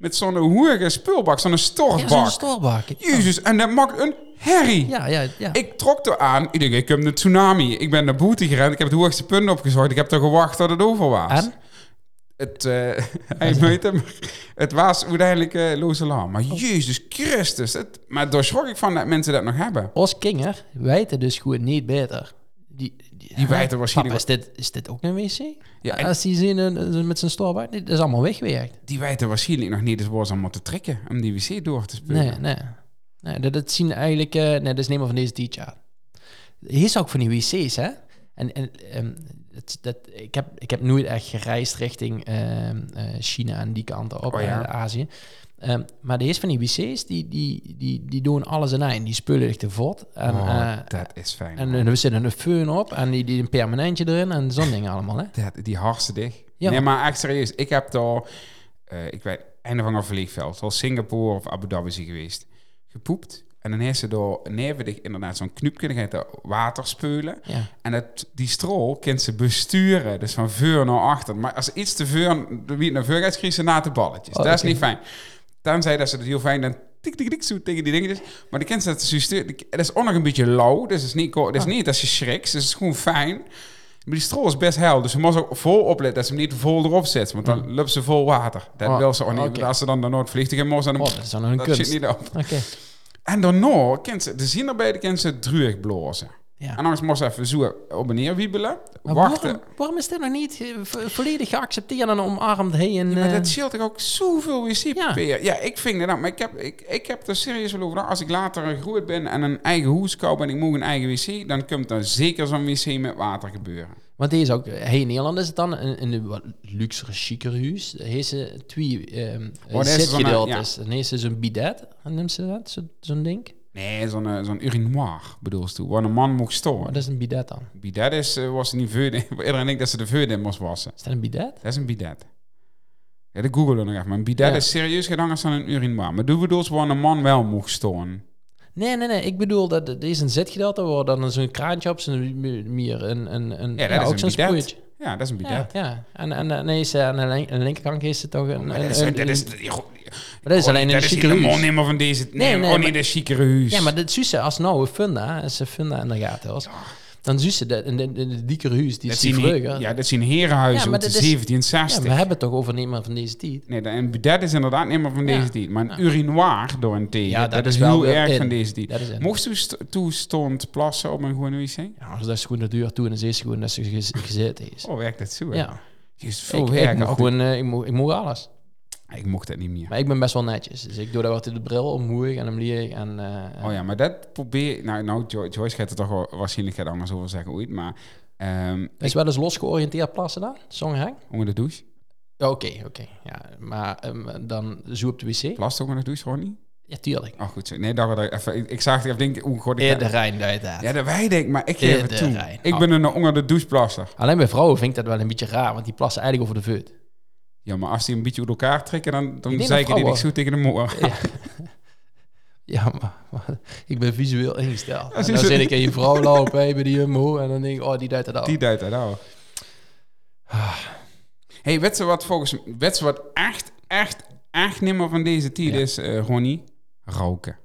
met zo'n hoerige spulbak, zo'n Ja, stortbak. zo'n stoorbak. Jezus, en dat maakt een herrie. Ja, ja, ja. Ik trok er aan. Ik denk, ik heb een tsunami. Ik ben naar boete gerend. Ik heb het hoogste punt opgezocht. Ik heb er gewacht tot het over was. En? Het, eh *laughs* hij weet hem. Het was uiteindelijk eh loze alarm. Maar Jezus Christus. Het, maar daar schrok ik van dat mensen dat nog hebben. Os Kinger weten dus gewoon niet beter. Die, die, weten waarschijnlijk Papa, is dit, is dit ook een wc? Ja, en- Als die zien eh, met zijn stoorbak, dit is allemaal weggewerkt. Die weten waarschijnlijk nog niet eens ze allemaal te trekken. Om die wc door te spelen. Nee, nee. nee dat, dat zien eigenlijk... eh, nee, dat is van deze teacher. Hier is ook van die wc's, hè? En, en ehm, het, dat, ik, heb, ik heb nooit echt gereisd richting eh, China en die kanten op, Oh ja. Azië. Ehm, maar de eerste van die wc's, die, die, die, die doen alles in één. Die spullen echt te vod. En, oh, eh, dat is fijn. en man. er zit een föhn op en die, die een permanentje erin en zo'n dingen allemaal, hè? dat, die hartstikke dicht. Ja. Nee, maar echt serieus. Ik heb daar... eh, ik weet, einde van een vliegveld. Zoals Singapore of Abu Dhabi zijn geweest. Gepoept. En dan heeft ze door nevendig inderdaad zo'n. Dan gaat er water speulen. Ja. En het, die strol kent ze besturen. Dus van voor naar achter. Maar als iets te voor, wie naar voor gaat, ze na de balletjes. Oh, dat is niet fijn. Tenzij dat ze het heel fijn dan tik tik tik zo tegen die dingetjes. Maar die kent ze dat sturen. Het is ook nog een beetje lauw. Dus het is niet, het is niet dat je schrikt. Dus het is gewoon fijn. Maar die strol is best heil. Dus ze moet ook vol opletten dat ze hem niet vol erop zet. Want dan loopt ze vol water. Dat Oh, wil ze ook niet. Als ze dan naar Noordvliegtuig in moest, dan Oh, dat is dan een dat kunst. zit niet op. Oké. En daarna kent ze, de zin erbij, die kent ze druig blazen. Ja. En anders moest ze even zo op en neer wiebelen. Maar wachten. Waarom, waarom is dit nog niet eh, vo- volledig geaccepteerd en omarmd? Hey, en, Maar eh, dat scheelt toch ook zoveel wc-papier. Ja. Ja. ik vind dat. Maar ik heb, ik, ik heb er serieus wel over. Als ik later groot ben en een eigen huis koop en ik moet een eigen wc, dan komt er zeker zo'n wc met water gebeuren. Want deze ook, hey, in Nederland is het dan in, in een wat luxere, huis. Heeft ze twee ehm Oh, zitgedeeltes. Dan heeft ze zo'n bidet, noemt ze dat? Zo- Zo'n ding. Nee, zo'n eh, zo'n urinoir bedoel je. Waar een man mocht storen. Wat is een bidet dan? Bidet is, eh, was niet veud. Iedereen *laughs* denkt dat ze de veud in moest wassen. Is dat een bidet? Dat is een bidet. Ja, dat googelen nog even. Maar een bidet Ja. is serieus gedaan als een urinoir. Maar doe bedoel waar een man wel mocht storen. Nee, nee, nee. Ik bedoel, dat er is een zitgedeelte waar dan zo'n kraantje op zijn meer een, een, een Ja, dat is ook een zo'n sproeitje. Ja, dat is een bidet. Ja, ja. En, en, en nee, ze, aan de, link- aan de linkerkant is het toch een... Maar een- dat is, een- dat is, maar dat is alleen in dat een is chique huis. niet meer van deze... Nee, Nee, nee, oh, niet maar- de chicere huis. Ja, maar dat Suze, als nou een funda, als ze funda in de gaten was, dan Suze, de, de, de, de dikkere huis, die dat is ja, dat herenhuizen Ja, maar uit de dat is- 1760. Ja, we hebben het toch over niet meer van deze tijd. Nee, dat- een bidet is inderdaad niet meer van deze tijd. Maar een urinoir door een thee, Ja, dat, dat is is wel heel erg in. van deze tijd. Dat is in. Mocht u st- toestond plassen op een gewone wc? Ja, als dat is gewoon de deur toe en dan is ze gewoon dat ze gez- gezeten is. Oh, werkt dat zo? ja, ik, veel ik, werk. Altijd- gewoon, eh, ik, moet, ik moet alles. Ik mocht dat niet meer. Maar ik ben best wel netjes, dus ik doe daar altijd de bril omhoog en hem leer ik en... eh, Oh ja, maar dat probeer... Nou, nou Jo- Joyce gaat er toch wel waarschijnlijk gaat anders over zeggen ooit. Maar ehm Is wel eens los georiënteerd plassen dan? Songhang? onder de douche. Oké, oké. Ja, maar ehm, dan zo op de wc? Plast ook onder de douche, Ronnie? Ja, tuurlijk. Oh, goed zo. Nee, dat we even... Ik, ik zag het even denken... Hoe god ik dat- de Rijn, dat dat. Ja, dat wij denken, maar ik geef het toe. Ik ben een onder de doucheplasser. Alleen bij vrouwen vind ik dat wel een beetje raar, want die plassen eigenlijk over de veut. Ja, maar als die een beetje uit elkaar trekken, dan, dan zei ik dat die vrouwen- zo tegen de moor. Ja, *laughs* ja maar, maar ik ben visueel ingesteld. En dan je- zie ik een vrouw lopen hey, bij die Jumbo en dan denk ik, oh, die duidt het al. Die duidt dat al. *sighs* hey, weet je wat volgens weet je wat echt, echt, echt niet meer van deze tijd Ja. is, eh Ronnie? Roken.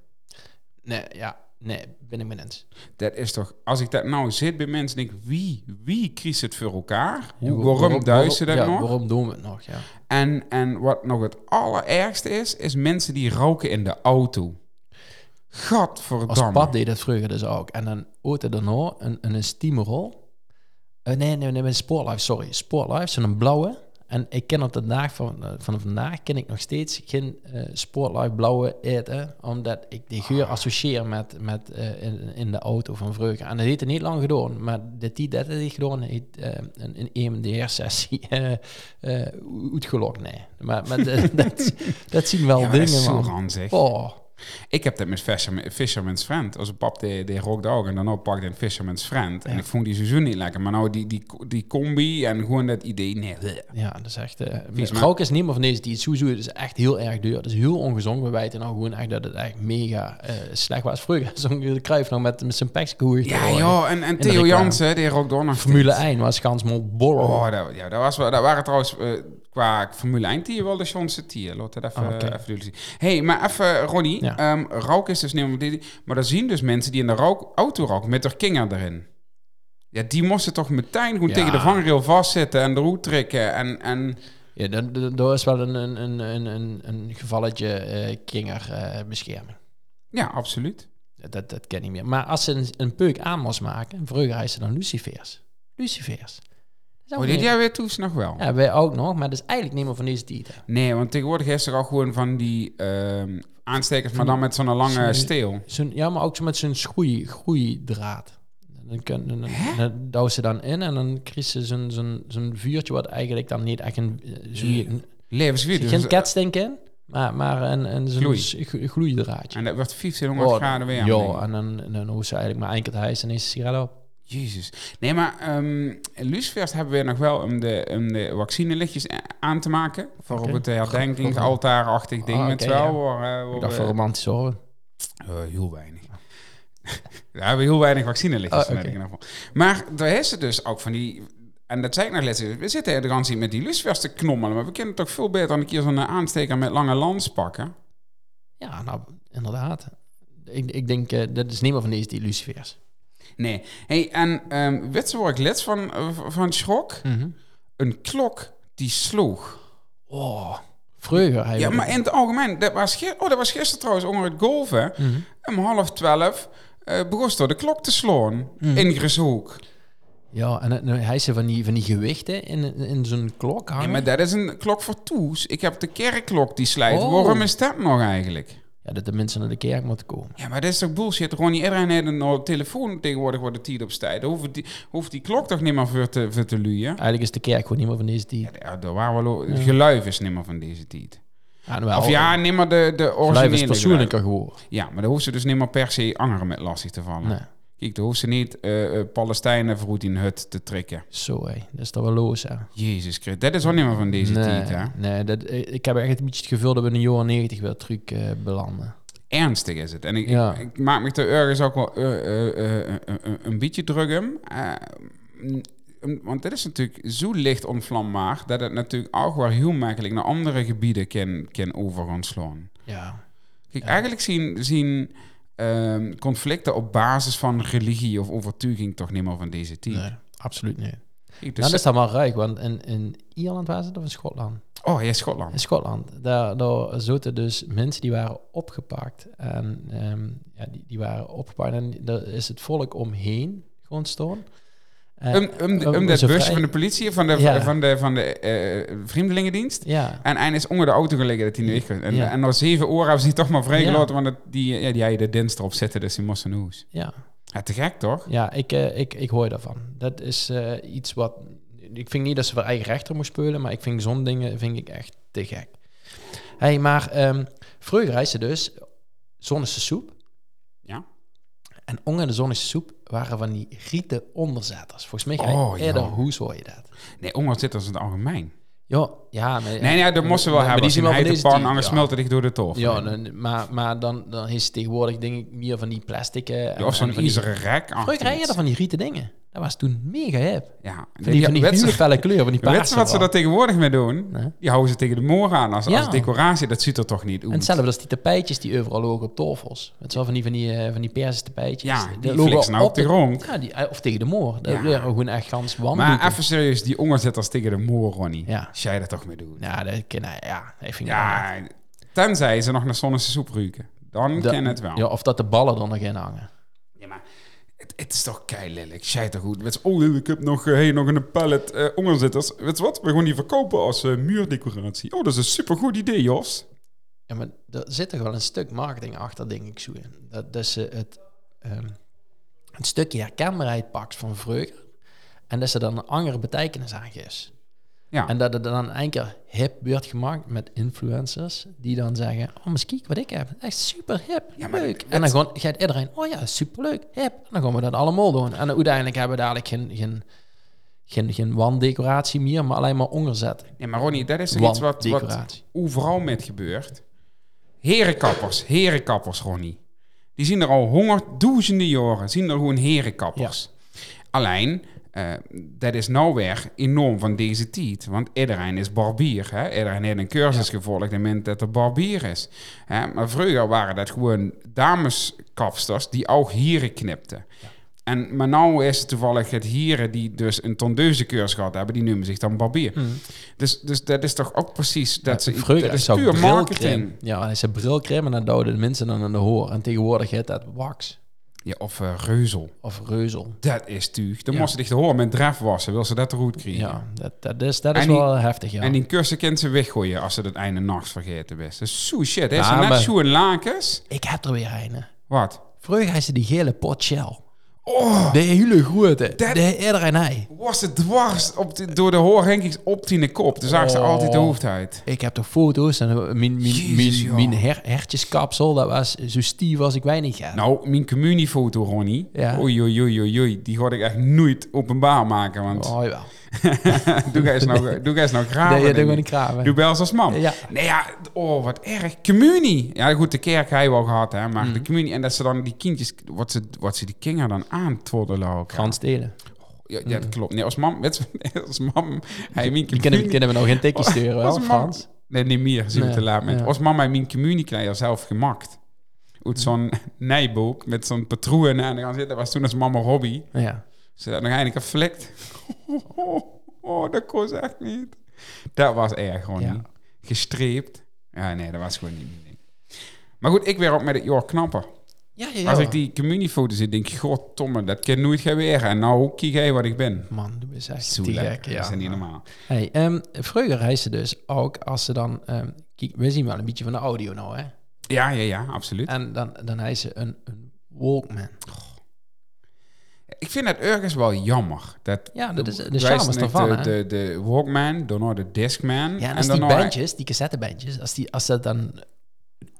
Nee, ja, nee, ben ik met eens. Dat is toch, als ik dat nou zit bij mensen, denk ik, wie, wie kiest het voor elkaar? Hoe, waarom, duizen ze dat ja, nog? Waarom doen we het nog, ja. En, en wat nog het allerergste is, is mensen die roken in de auto. Als Gadverdamme. pad deed dat vroeger dus ook. En dan auto daarna een, een, een steamerol. Eh, nee, nee, nee, een Sportlife, sorry. Sportlife, zo'n blauwe. En ik ken op de dag van, eh, van vandaag ken ik nog steeds geen eh Sportlife blauwe eten, omdat ik die geur associeer met, met eh, in, in de auto van Vreugde. En dat heeft het niet lang gedaan, maar de die dat heeft gedaan, heeft in, in EMDR-sessie uitgelokt. Nee, maar, *laughs* dat, dat zien wel Ja, maar dat dingen, is zo man. ranzig. Oh, Ik heb dat met Fisherman- Fisherman's Friend. Als een pap die, die rookte ook en dan ook pakte een Fisherman's Friend. En ik vond die seizoen niet lekker. Maar nou, die, die, die combi en gewoon dat idee, nee. ja, dat is echt... Rook is niet meer van deze die Suzu, het is echt heel erg duur. Het is heel ongezond. We weten nou gewoon echt dat het echt mega eh, slecht was. Vroeger zo'n kruif nog met, met zijn pekskoer. Ja, joh. En, en de Theo. Jansen, die rookte ook nog Formule steeds. 1 was gans mol borrel. Oh, dat, ja, dat, was dat waren trouwens eh, qua Formule 1 tier wel de Johnse tier. Laat dat even, duidelijk zien. hey, maar even, Ronnie. Ja. ehm, rook is dus niet. Maar dan zien dus mensen die in de rook, auto roken met haar kinger erin. Ja, die moesten toch meteen gewoon Ja. tegen de vangrail vastzitten en eruit trekken. En, en Ja, dat, is wel een, een, een, een, een, een gevalletje eh kinger eh, bescherming. ja, absoluut. Dat, dat ken ik niet meer. Maar als ze een, een peuk aan moest maken, vroeger hadden ze dan lucifers. Lucifers. Oh, dit jaar weer toes nog wel. Ja, wij ook nog, maar dat is eigenlijk niet meer van deze tijd. Nee, want tegenwoordig is er al gewoon van die ehm, aanstekers, maar dan met zo'n lange Zo'n- steel. Zo'n- ja, maar ook zo met zo'n groei, groeidraad. Dan, kun, dan, dan, douwen ze dan in en dan krijg ze zo'n zo'n zo'n vuurtje wat eigenlijk dan niet echt een... eh, Zo, een Levensgebied. Dus, geen ketstink in, maar, maar een, een zo'n Gloei. gloeidraadje. en dat wordt 1500 Oh, graden weer. Ja, en dan, en dan ze eigenlijk maar één keer te hijsen en is sigaret op. Jezus. Nee, maar ehm lucifers hebben we nog wel om de, om de vaccinelichtjes a- aan te maken. Voor op het herdenking, Goed. altaarachtig ding Ah, met wel. ja. Waar, eh, waar Ik dacht we- voor romantisch horen. Eh, heel weinig. *laughs* We hebben heel weinig vaccinelichtjes. Oh, geval. Maar daar is het dus ook van die... En dat zei ik nog laatst. We zitten er gaan met die lucifers te knommelen. Maar we kunnen toch veel beter dan een keer zo'n aansteker met lange lans pakken. Ja, nou, inderdaad. Ik, ik denk, eh, dat is niet meer van deze die lucifers. Nee. Hey, en ehm weet je waar ik les van, eh, van schrok? Een klok die sloeg. Oh, vroeger. hij Ja, maar in het algemeen, dat was, oh, dat was gisteren trouwens onder het golven. Mhm. Om half twaalf eh begon door de klok te slaan Mhm. in Grishoek. Ja, en dan- hij ze van die, van die gewichten in, in zo'n klok hangen. Nee, maar dat is een klok voor toes. Ik heb de kerkklok die slijt. Oh. Waarom is dat nog eigenlijk? Ja, dat de mensen naar de kerk moeten komen. Ja, maar dat is toch bullshit? Ronnie, iedereen heeft een nou, telefoon tegenwoordig waar de tijd op. Dan Hoeft die, hoeft die klok toch niet meer voor te, voor te luien? Eigenlijk is de kerk gewoon niet meer van deze tijd. Ja, daar waren we lo- Geluif is niet meer van deze tijd. Ja, nou, Of ja, niet meer de, de Blijf originele is persoonlijker geworden. Ja, maar dan hoeft ze dus niet meer per se angeren met lastig te vallen. Nee, Kijk, dan hoeft ze niet eh, Palestijnen voor in hut te trekken. zo hé. Dat is toch wel los, hè? Jezus Christus, dat is ook niet meer van deze nee, tijd, hè? nee dat, eh, ik heb echt een beetje het gevoel dat we in de jaren 90 weer terug belanden. Ernstig is het. En ik, Ja. ik, ik maak me er ergens ook wel een beetje druk om. Mm, want dit is natuurlijk zo licht onvlambaar... dat het natuurlijk ook wel heel makkelijk naar andere gebieden kan, kan over gaan slaan. Ja. Kijk, Ja. eigenlijk zien, zien ehm, conflicten op basis van religie of overtuiging toch niet meer van deze tijd. Nee, absoluut niet. Nou, dus, dat is dan wel rijk, want in, in Ierland was het of in Schotland? oh, ja, Schotland. In Schotland, daar, daar zaten dus mensen die waren opgepakt. En ehm, ja, die, die waren opgepakt en daar is het volk omheen gewoon staan. Om om dat zo busje van de politie, van de, Ja. van de, van de vreemdelingendienst. Ja, En hij is onder de auto gelegen dat hij nu weg En, Ja. en na zeven uur hebben ze toch maar vrijgelaten, want het, die, ja, die had de dienst erop zitten, dus die moest een hoes. ja. Ja, te gek toch? Ja, ik, eh, ik, ik hoor daarvan. Dat is iets wat... Ik vind niet dat ze voor eigen rechter moet spelen, maar ik vind zo'n dingen vind ik echt te gek. hey, maar ehm vroeger dus zonnige soep. Ja. En onder de zonnige soep waren van die rieten onderzetters. Volgens mij ga je Oh, eerder, ja. hoe hoor je dat? Nee, als in het algemeen. Ja, ja. Maar, Nee, nee, dat moesten we wel maar hebben. die zien wel deze pan, ja. smelt het dicht door de tof. Ja, maar, maar dan, dan is het tegenwoordig denk ik meer van die plastic... eh, en- of zo'n en van die- ijzeren rek. Vroeger kreeg je van die rieten dingen. Dat was toen mega hip. Ja, Van die, van die weet hele je- felle kleur, van die weet je paarse wat ze daar tegenwoordig mee doen? Nee. Die houden ze tegen de moor aan als, Ja. als decoratie. Dat ziet er toch niet uit? En hetzelfde als die tapijtjes die overal logen op tafels. Het wel van die, van die, eh, van die persen tapijtjes. Ja, die fliksen nou op de grond. Ja, die, eh, of tegen de moor. Dat Ja. gewoon echt gans wandelen. Maar even serieus, die onderzetters tegen de moor, Ronnie. Ja. Als jij dat toch mee doet? Ja, dat. Ja, dat vind ik wel. Ja, tenzij ze nog naar zonnige soep ruiken. Dan ken het wel. Ja, of dat de ballen er nog in hangen. Ja, maar Het, het is toch kei lelijk. Toch goed. Met oh, ik heb nog, eh, hey, nog een pallet eh onderzitters. Weet je wat? We gaan die verkopen als eh, muurdecoratie. Oh, dat is een supergoed idee, Jos. Ja, maar er zit toch wel een stuk marketing achter, denk ik zo. Dat, dat ze het, ehm, een stukje herkenbaarheid pakt van vroeger. En dat ze dan een andere betekenis aan geeft. Ja. En dat het dan een keer hip wordt gemaakt met influencers. Die dan zeggen, oh, misschien wat ik heb. Echt super hip, Ja, maar leuk. en dan gewoon, gaat iedereen, oh ja, super leuk, hip. En dan gaan we dat allemaal doen. En uiteindelijk hebben we dadelijk geen, geen, geen, geen wanddecoratie meer, maar alleen maar onderzet. Nee, maar Ronnie, dat is toch iets wat, wat overal met gebeurt. Herenkappers, herenkappers, Ronnie. Die zien er al honderdduizenden jaren, zien er gewoon herenkappers. Alleen, dat is nou weer enorm van deze tijd. Want iedereen is barbier. Hè? Iedereen heeft een cursus gevolgd en meent dat er barbier is. Hè? Maar vroeger waren dat gewoon dameskapsters die ook hieren knipten. En, maar nou is het toevallig het hieren die dus een tondeuze cursus gehad hebben, die noemen zich dan barbier. Dus, dus dat is toch ook precies dat ze... Vroeger dat is puur marketing. Ja, hij zei brilcrème en dan doden de mensen dan aan de hoor. En tegenwoordig heet dat wax Ja, of eh, reuzel. of reuzel. Dat is tuig. Dan Ja. moest ze de hoor met dref wassen, wil ze dat eruit krijgen. Ja, dat, dat is, dat is die- wel heftig, ja. En die kussen kent ze weggooien als ze het einde nachts vergeten is. Dat is zo shit. Hè? Ja, Ze net zo'n lakens. Ik heb er weer een. Wat? Vroeger had ze die gele pot shell. Oh, De hele grote. De iedereen hij. was het dwars op de, door de hoorhenkings op die kop. Toen zag ze Oh. altijd de hoofd uit. Ik heb toch foto's en mijn, mijn, Jezus, mijn, mijn joh. her, hertjeskapsel, dat was zo stief als ik weinig had. Nou, mijn communiefoto, Ronnie. Ja. Oei, oei, oei, oei, oei. Die ga ik echt nooit openbaar maken. Want Oh, jawel. *laughs* doe jij eens nou, doe eens nou graven. Nee, doet ik. niet kraven. Doe bel als mam. Ja. Nee, ja, oh, wat erg. Communie. Ja, goed, de kerk hij wel gehad, hè. Mm. Maar de communie, en dat ze dan die kindjes, wat ze, wat ze die kinderen dan aantwoddelen ook. Frans Stelen. Ja, ja, dat klopt. Nee, als mam, *laughs* weet je, als mam, hij mijn Die kunnen, kunnen we nog geen tikje sturen, wel, Als mam- Frans? Nee, niet meer, zien we Nee, te laat met. ja. Als mama hij mijn communiekleier zelf gemaakt. Uit zo'n *laughs* nijboek met zo'n patroon aan de gaan zitten. Dat was toen als mama hobby. Ja. Ze dat nog eindelijk geflikt. Oh, *laughs* oh, dat kon ze echt niet. Dat was erg gewoon Ja. niet. Gestreept. Ja, nee, dat was gewoon niet mijn ding. Maar goed, ik weer op met het jaar knapper. Ja, ja, ja. Als ik die communiefoto's zie, denk ik, godtomme, dat kan nooit gebeuren. En nou, kijk jij wat ik ben. Man, du bent echt Zo lekker, gek. dat Ja. is niet normaal. Hey, ehm, vroeger dus ook, als ze dan... ehm, kijk, we zien wel een beetje van de audio nou, hè. Ja, ja, ja, absoluut. En dan, dan hij ze een, een Walkman. Ik vind het ergens wel jammer. Dat Ja, dat is de charme zijn ervan, de, de, de Walkman, daarna de Discman. Ja, en als die bandjes, die cassettebandjes, als, die, als dat dan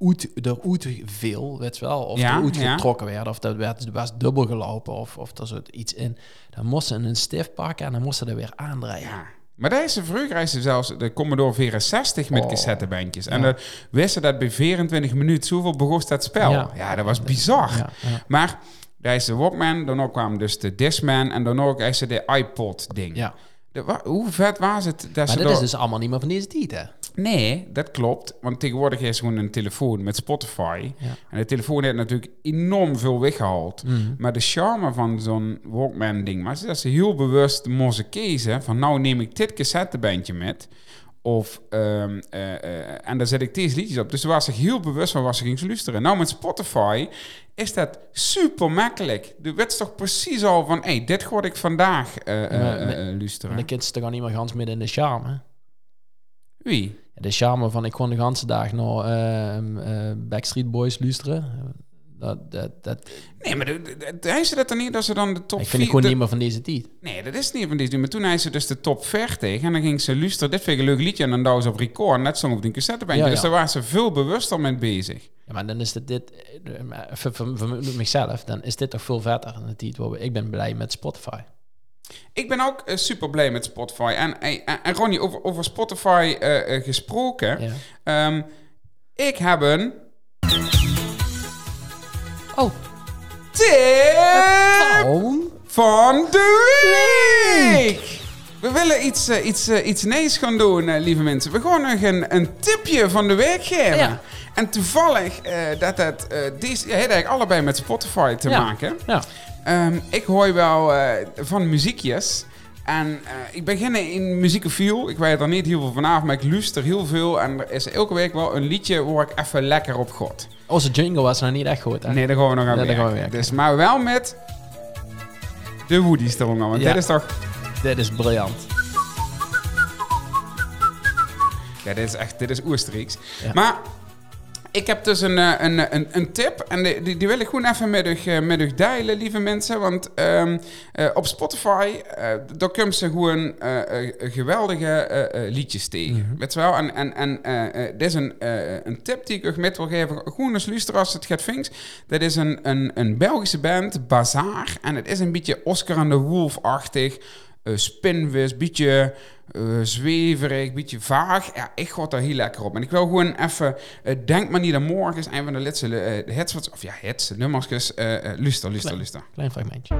uit, eruit veel, weet je wel, of Ja, eruit ja. getrokken werd, of dat werd, er was dubbel gelopen, of, of er zat iets in, dan moesten ze een stift pakken en dan moesten ze er weer aandraaien. Ja. Maar daar is is zelfs de Commodore 64 met Oh. cassettebandjes. En Ja. dan wisten dat bij 24 minuten zoveel begon dat spel. Ja, Ja. dat was bizar. Ja. Maar daar is de Walkman, daarna kwam dus de Discman en daarna ook is de iPod-ding. ja. De- wa- hoe vet was het dat Maar daar- is dus allemaal niet meer van deze tijd, hè? Nee, dat klopt. Want tegenwoordig is gewoon een telefoon met Spotify. Ja. En de telefoon heeft natuurlijk enorm veel weggehaald. Mhm. Maar de charme van zo'n Walkman-ding was dat ze heel bewust moesten kiezen van nou neem ik dit cassettebandje met. Of, ehm, eh, eh, en daar zet ik deze liedjes op. Dus ze was zich heel bewust van wat ze ging luisteren. Nou, met Spotify is dat super makkelijk. Je weet toch precies al van, hé, hey, dit ga ik vandaag eh, luisteren. En de kids toch al niet meer gans midden in de charme. Wie? De charme van ik kon de ganse dag naar ehm, eh, Backstreet Boys luisteren. Dat, dat, dat, Nee, maar de- de- de- hij zei dat dan niet dat ze dan de top ik vind het vier- gewoon de- niet meer van deze tijd. Nee, dat is niet van deze. Maar toen hij ze dus de top ver tegen. En dan ging ze luisteren. Dit vind ik een leuk liedje. En dan douw ze op record. Net zo op die cassettebandje. Ja, Dus ja. daar waren ze veel bewuster mee bezig. Ja, maar dan is dit, dit eh, maar voor, voor, voor mezelf, dan is dit toch veel vetter dan de tijd waar ik ben blij met Spotify. Ik ben ook eh, super blij met Spotify. En, en, en Ronnie, over, over Spotify eh, eh, gesproken. Ja. Ehm, ik heb een Oh, tip van de week. We willen iets, eh, iets, eh, iets nees gaan doen, eh, lieve mensen. We gaan nog een, een tipje van de week geven. Ja. En toevallig dat het deze, ja, heeft eigenlijk allebei met Spotify te Ja. maken. Ja. Ehm, ik hoor wel van muziekjes. En eh, ik begin in muziekofiel. Ik weet er niet heel veel vanavond, maar ik luister heel veel. En er is elke week wel een liedje waar ik even lekker op god. Onze jingle was nog niet echt goed, hè? Nee, daar gaan we nog aan daar werken. werken. Dus, maar wel met De Woody's eronder. Want Ja. dit is toch... Dit is briljant. Ja, dit is echt... Dit is Oostenrijks. Ja. Maar... Ik heb dus een, eh, een, een, een tip en die, die, wil ik gewoon even met u, met u delen, lieve mensen. Want ehm, eh, op Spotify, eh daar kunnen ze gewoon eh, geweldige liedjes tegen. Weet je wel? En, en, en dit is een, een tip die ik u met wil geven. Gewoon eens luisteren als het gaat vinks. Dat is een, een, een Belgische band, Bazaar. En het is een beetje Oscar en de Wolf-achtig. spinvis, beetje eh, zweverig, beetje vaag. Ja, ik ga daar heel lekker op. En ik wil gewoon even, eh, denk maar niet aan morgen, is een van de laatste eh, hits, wat- of ja, hits, nummersjes. eh, luister, luister, luister. Klein fragmentje.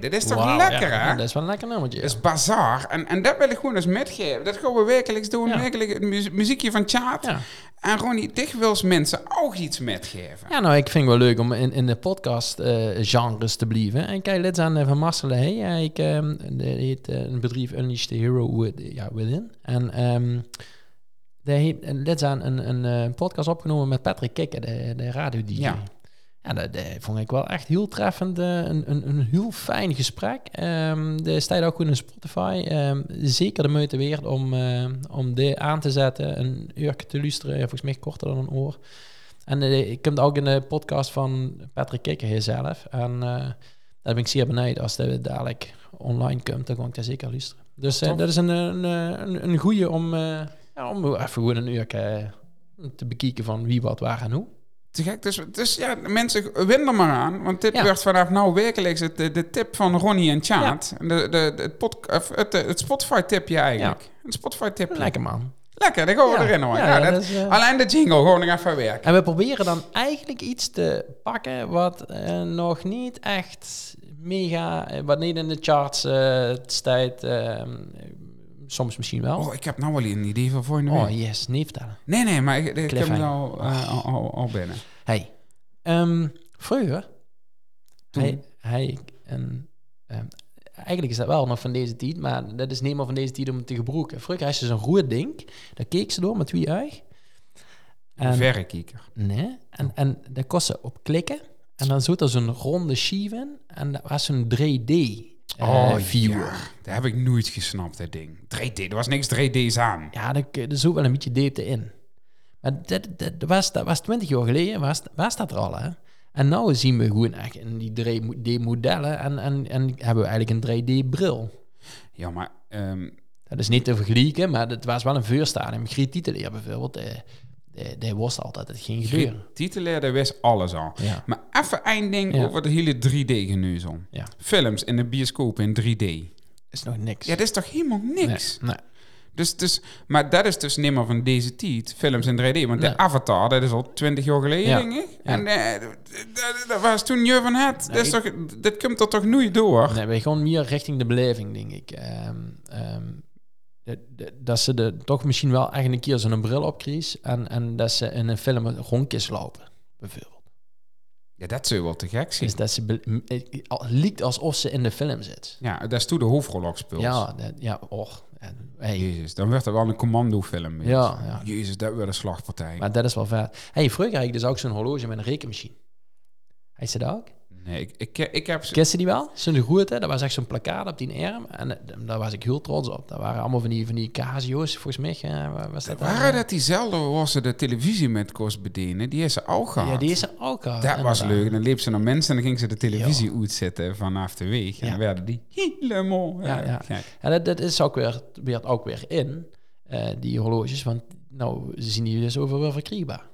Hey, dit is toch lekker, ja. hè? Ja, dat is wel een lekker nummertje. Dat is bazaar. En, en dat wil ik gewoon eens metgeven. Dat gaan we wekelijks doen. Ja. Wekelijks mu- muziekje van Tjaat. Ja. En Ronnie, dikwijls mensen ook iets metgeven. Ja, nou, ik vind het wel leuk om in, in de podcast eh, genres te blijven. En kijk, let aan van Marcel de Hey. Ja, ik, ehm, de, heet eh, een bedrijf Unleash the Hero with, ja, Within. En ehm die heeft aan een, een eh, podcast opgenomen met Patrick Kikker, de, de radio-dj. Ja. Ja, dat, dat vond ik wel echt heel treffend. eh, een, een, een heel fijn gesprek. Ehm de staat ook goed in Spotify. Ehm, zeker de moeite waard om, eh, om die aan te zetten. Een uur te luisteren. Volgens mij korter dan een oor. En eh, ik kom ook in de podcast van Patrick Kikker hier zelf. En daar ben ik zeer benieuwd. Als dat dadelijk online komt, dan kan ik daar zeker luisteren. Dus dat is een, een, een, een goeie om, ja, om even gewoon een uur te bekijken van wie, wat, waar en hoe. Te gek. Dus, dus ja, mensen, win er maar aan. Want dit Ja. werd vanaf nou wekelijks het, de, de tip van Ronnie en Tjaat. De, de, de, het, pod, het, het Spotify-tipje eigenlijk. Het Spotify-tipje. Lekker man. Lekker, daar gaan we erin hoor. Ja, dat- eh, Alleen de jingle, gewoon nog even werken. En we proberen dan eigenlijk iets te pakken wat eh, nog niet echt mega, eh, wat niet in de charts staat. Soms misschien wel. Oh, ik heb nou wel een idee voor volgende week. Oh yes, niet vertellen. Nee, nee, maar ik, ik heb hem Cliffhanger. al, eh, al, al, al binnen. Hey, ehm vroeger, Toen? hij, hij en, ehm, eigenlijk is dat wel nog van deze tijd, maar dat is niet meer van deze tijd om het te gebruiken. Vroeger had je zo'n roer ding, daar keek ze door met twee oog. Een En- verrekijker. Nee, en, en daar kon ze op klikken. En dan zat er zo'n ronde schijf in. En dat was zo'n 3D eh Oh, viewer. ja. Dat heb ik nooit gesnapt, dat ding. 3D, er was niks 3D's aan. Ja, er zat wel een beetje diepte in. Maar dat, dat, was, dat was 20 jaar geleden, was, was dat er al, hè? En nu zien we gewoon echt in die 3D-modellen en, en, en hebben we eigenlijk een 3D-bril. Ja, maar... ehm, Dat is niet te vergelijken, maar het was wel een vuurstadium. Titeleer bijvoorbeeld, eh, die, die wist altijd dat het ging gebeuren. titelair, daar wist alles al. Ja. Maar even één ding Ja. over de hele 3D-geneuzel. Ja. Films in de bioscoop in 3D. is nog niks. Ja, dat is toch helemaal niks? Nee, nee. Dus, dus, maar dat is dus niet meer van deze tijd, films in 3D. Want Nee. de Avatar, dat is al 20 jaar geleden, denk ik. En eh, dat, dat was toen je van het. Nee, dat, is toch, dat komt er toch nooit door? Nee, wij gaan meer richting de beleving, denk ik. Ehm, ehm, dat- ze de, toch misschien wel echt een keer zo'n bril opkries en, en dat ze in een film rondjes lopen, bijvoorbeeld. Ja, dat zou wel te gek zijn. Dus dat ze lijkt alsof ze in de film zit. Ja, dat is toen de hoofdrol ook speelt. Ja, dat, ja, och. En, hey, Jezus, dan werd er wel een commandofilm. Ja, ja. Jezus, dat werd een slagpartij. maar dat is wel vet. Hey, vroeger had ik dus ook zo'n horloge met een rekenmachine. Hij ze dat ook? Nee, ik, ik, ik heb... Kist je die wel? Zo'n grote, dat was echt zo'n plakkaat op die arm. En eh, daar was ik heel trots op. Dat waren allemaal van die, van die Casio's, volgens mij. wa- was dat? Waren dat diezelfde waar ze de televisie met kost bedienen? Die is ze ook gehad. Ja, die is er ook al. Dat was leuk. En dan liep ze naar mensen en dan ging ze de televisie uitzetten vanaf de weg. En Ja. dan werden die helemaal Ja, eh, ja. gek. Ja, dat, dat is ook weer, weer ook weer in, eh, die horloges. Want nou, ze zien die dus overal verkrijgbaar.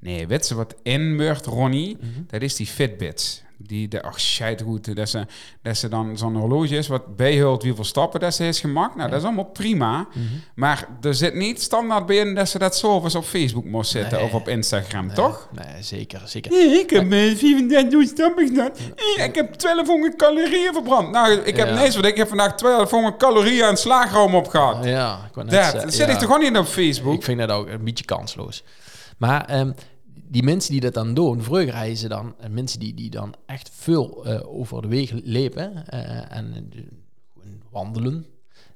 Nee, weet ze wat in Ronnie? Mhm. Dat is die Fitbits. Die, de, ach, scheidroute. Dat ze, dat ze dan zo'n horloge is wat bijhult hoeveel stappen dat ze heeft gemaakt. Nou, dat is allemaal prima. Mhm. Maar er zit niet standaard bij in dat ze dat zoveel op Facebook moest zetten Nee. of op Instagram, toch? Nee, zeker, zeker. Ik heb 34 stappen gedaan. Ik heb 1200 calorieën verbrand. Nou, ik heb Ja. niks, want ik heb vandaag 1200 calorieën aan slagroom opgehad. Ja, ik net Dat, dat zit ik toch gewoon niet op Facebook? Ik vind dat ook een beetje kansloos. Maar ehm, die mensen die dat dan doen, ze dan, en mensen die, die dan echt veel eh, over de weg lepen eh, en eh, wandelen,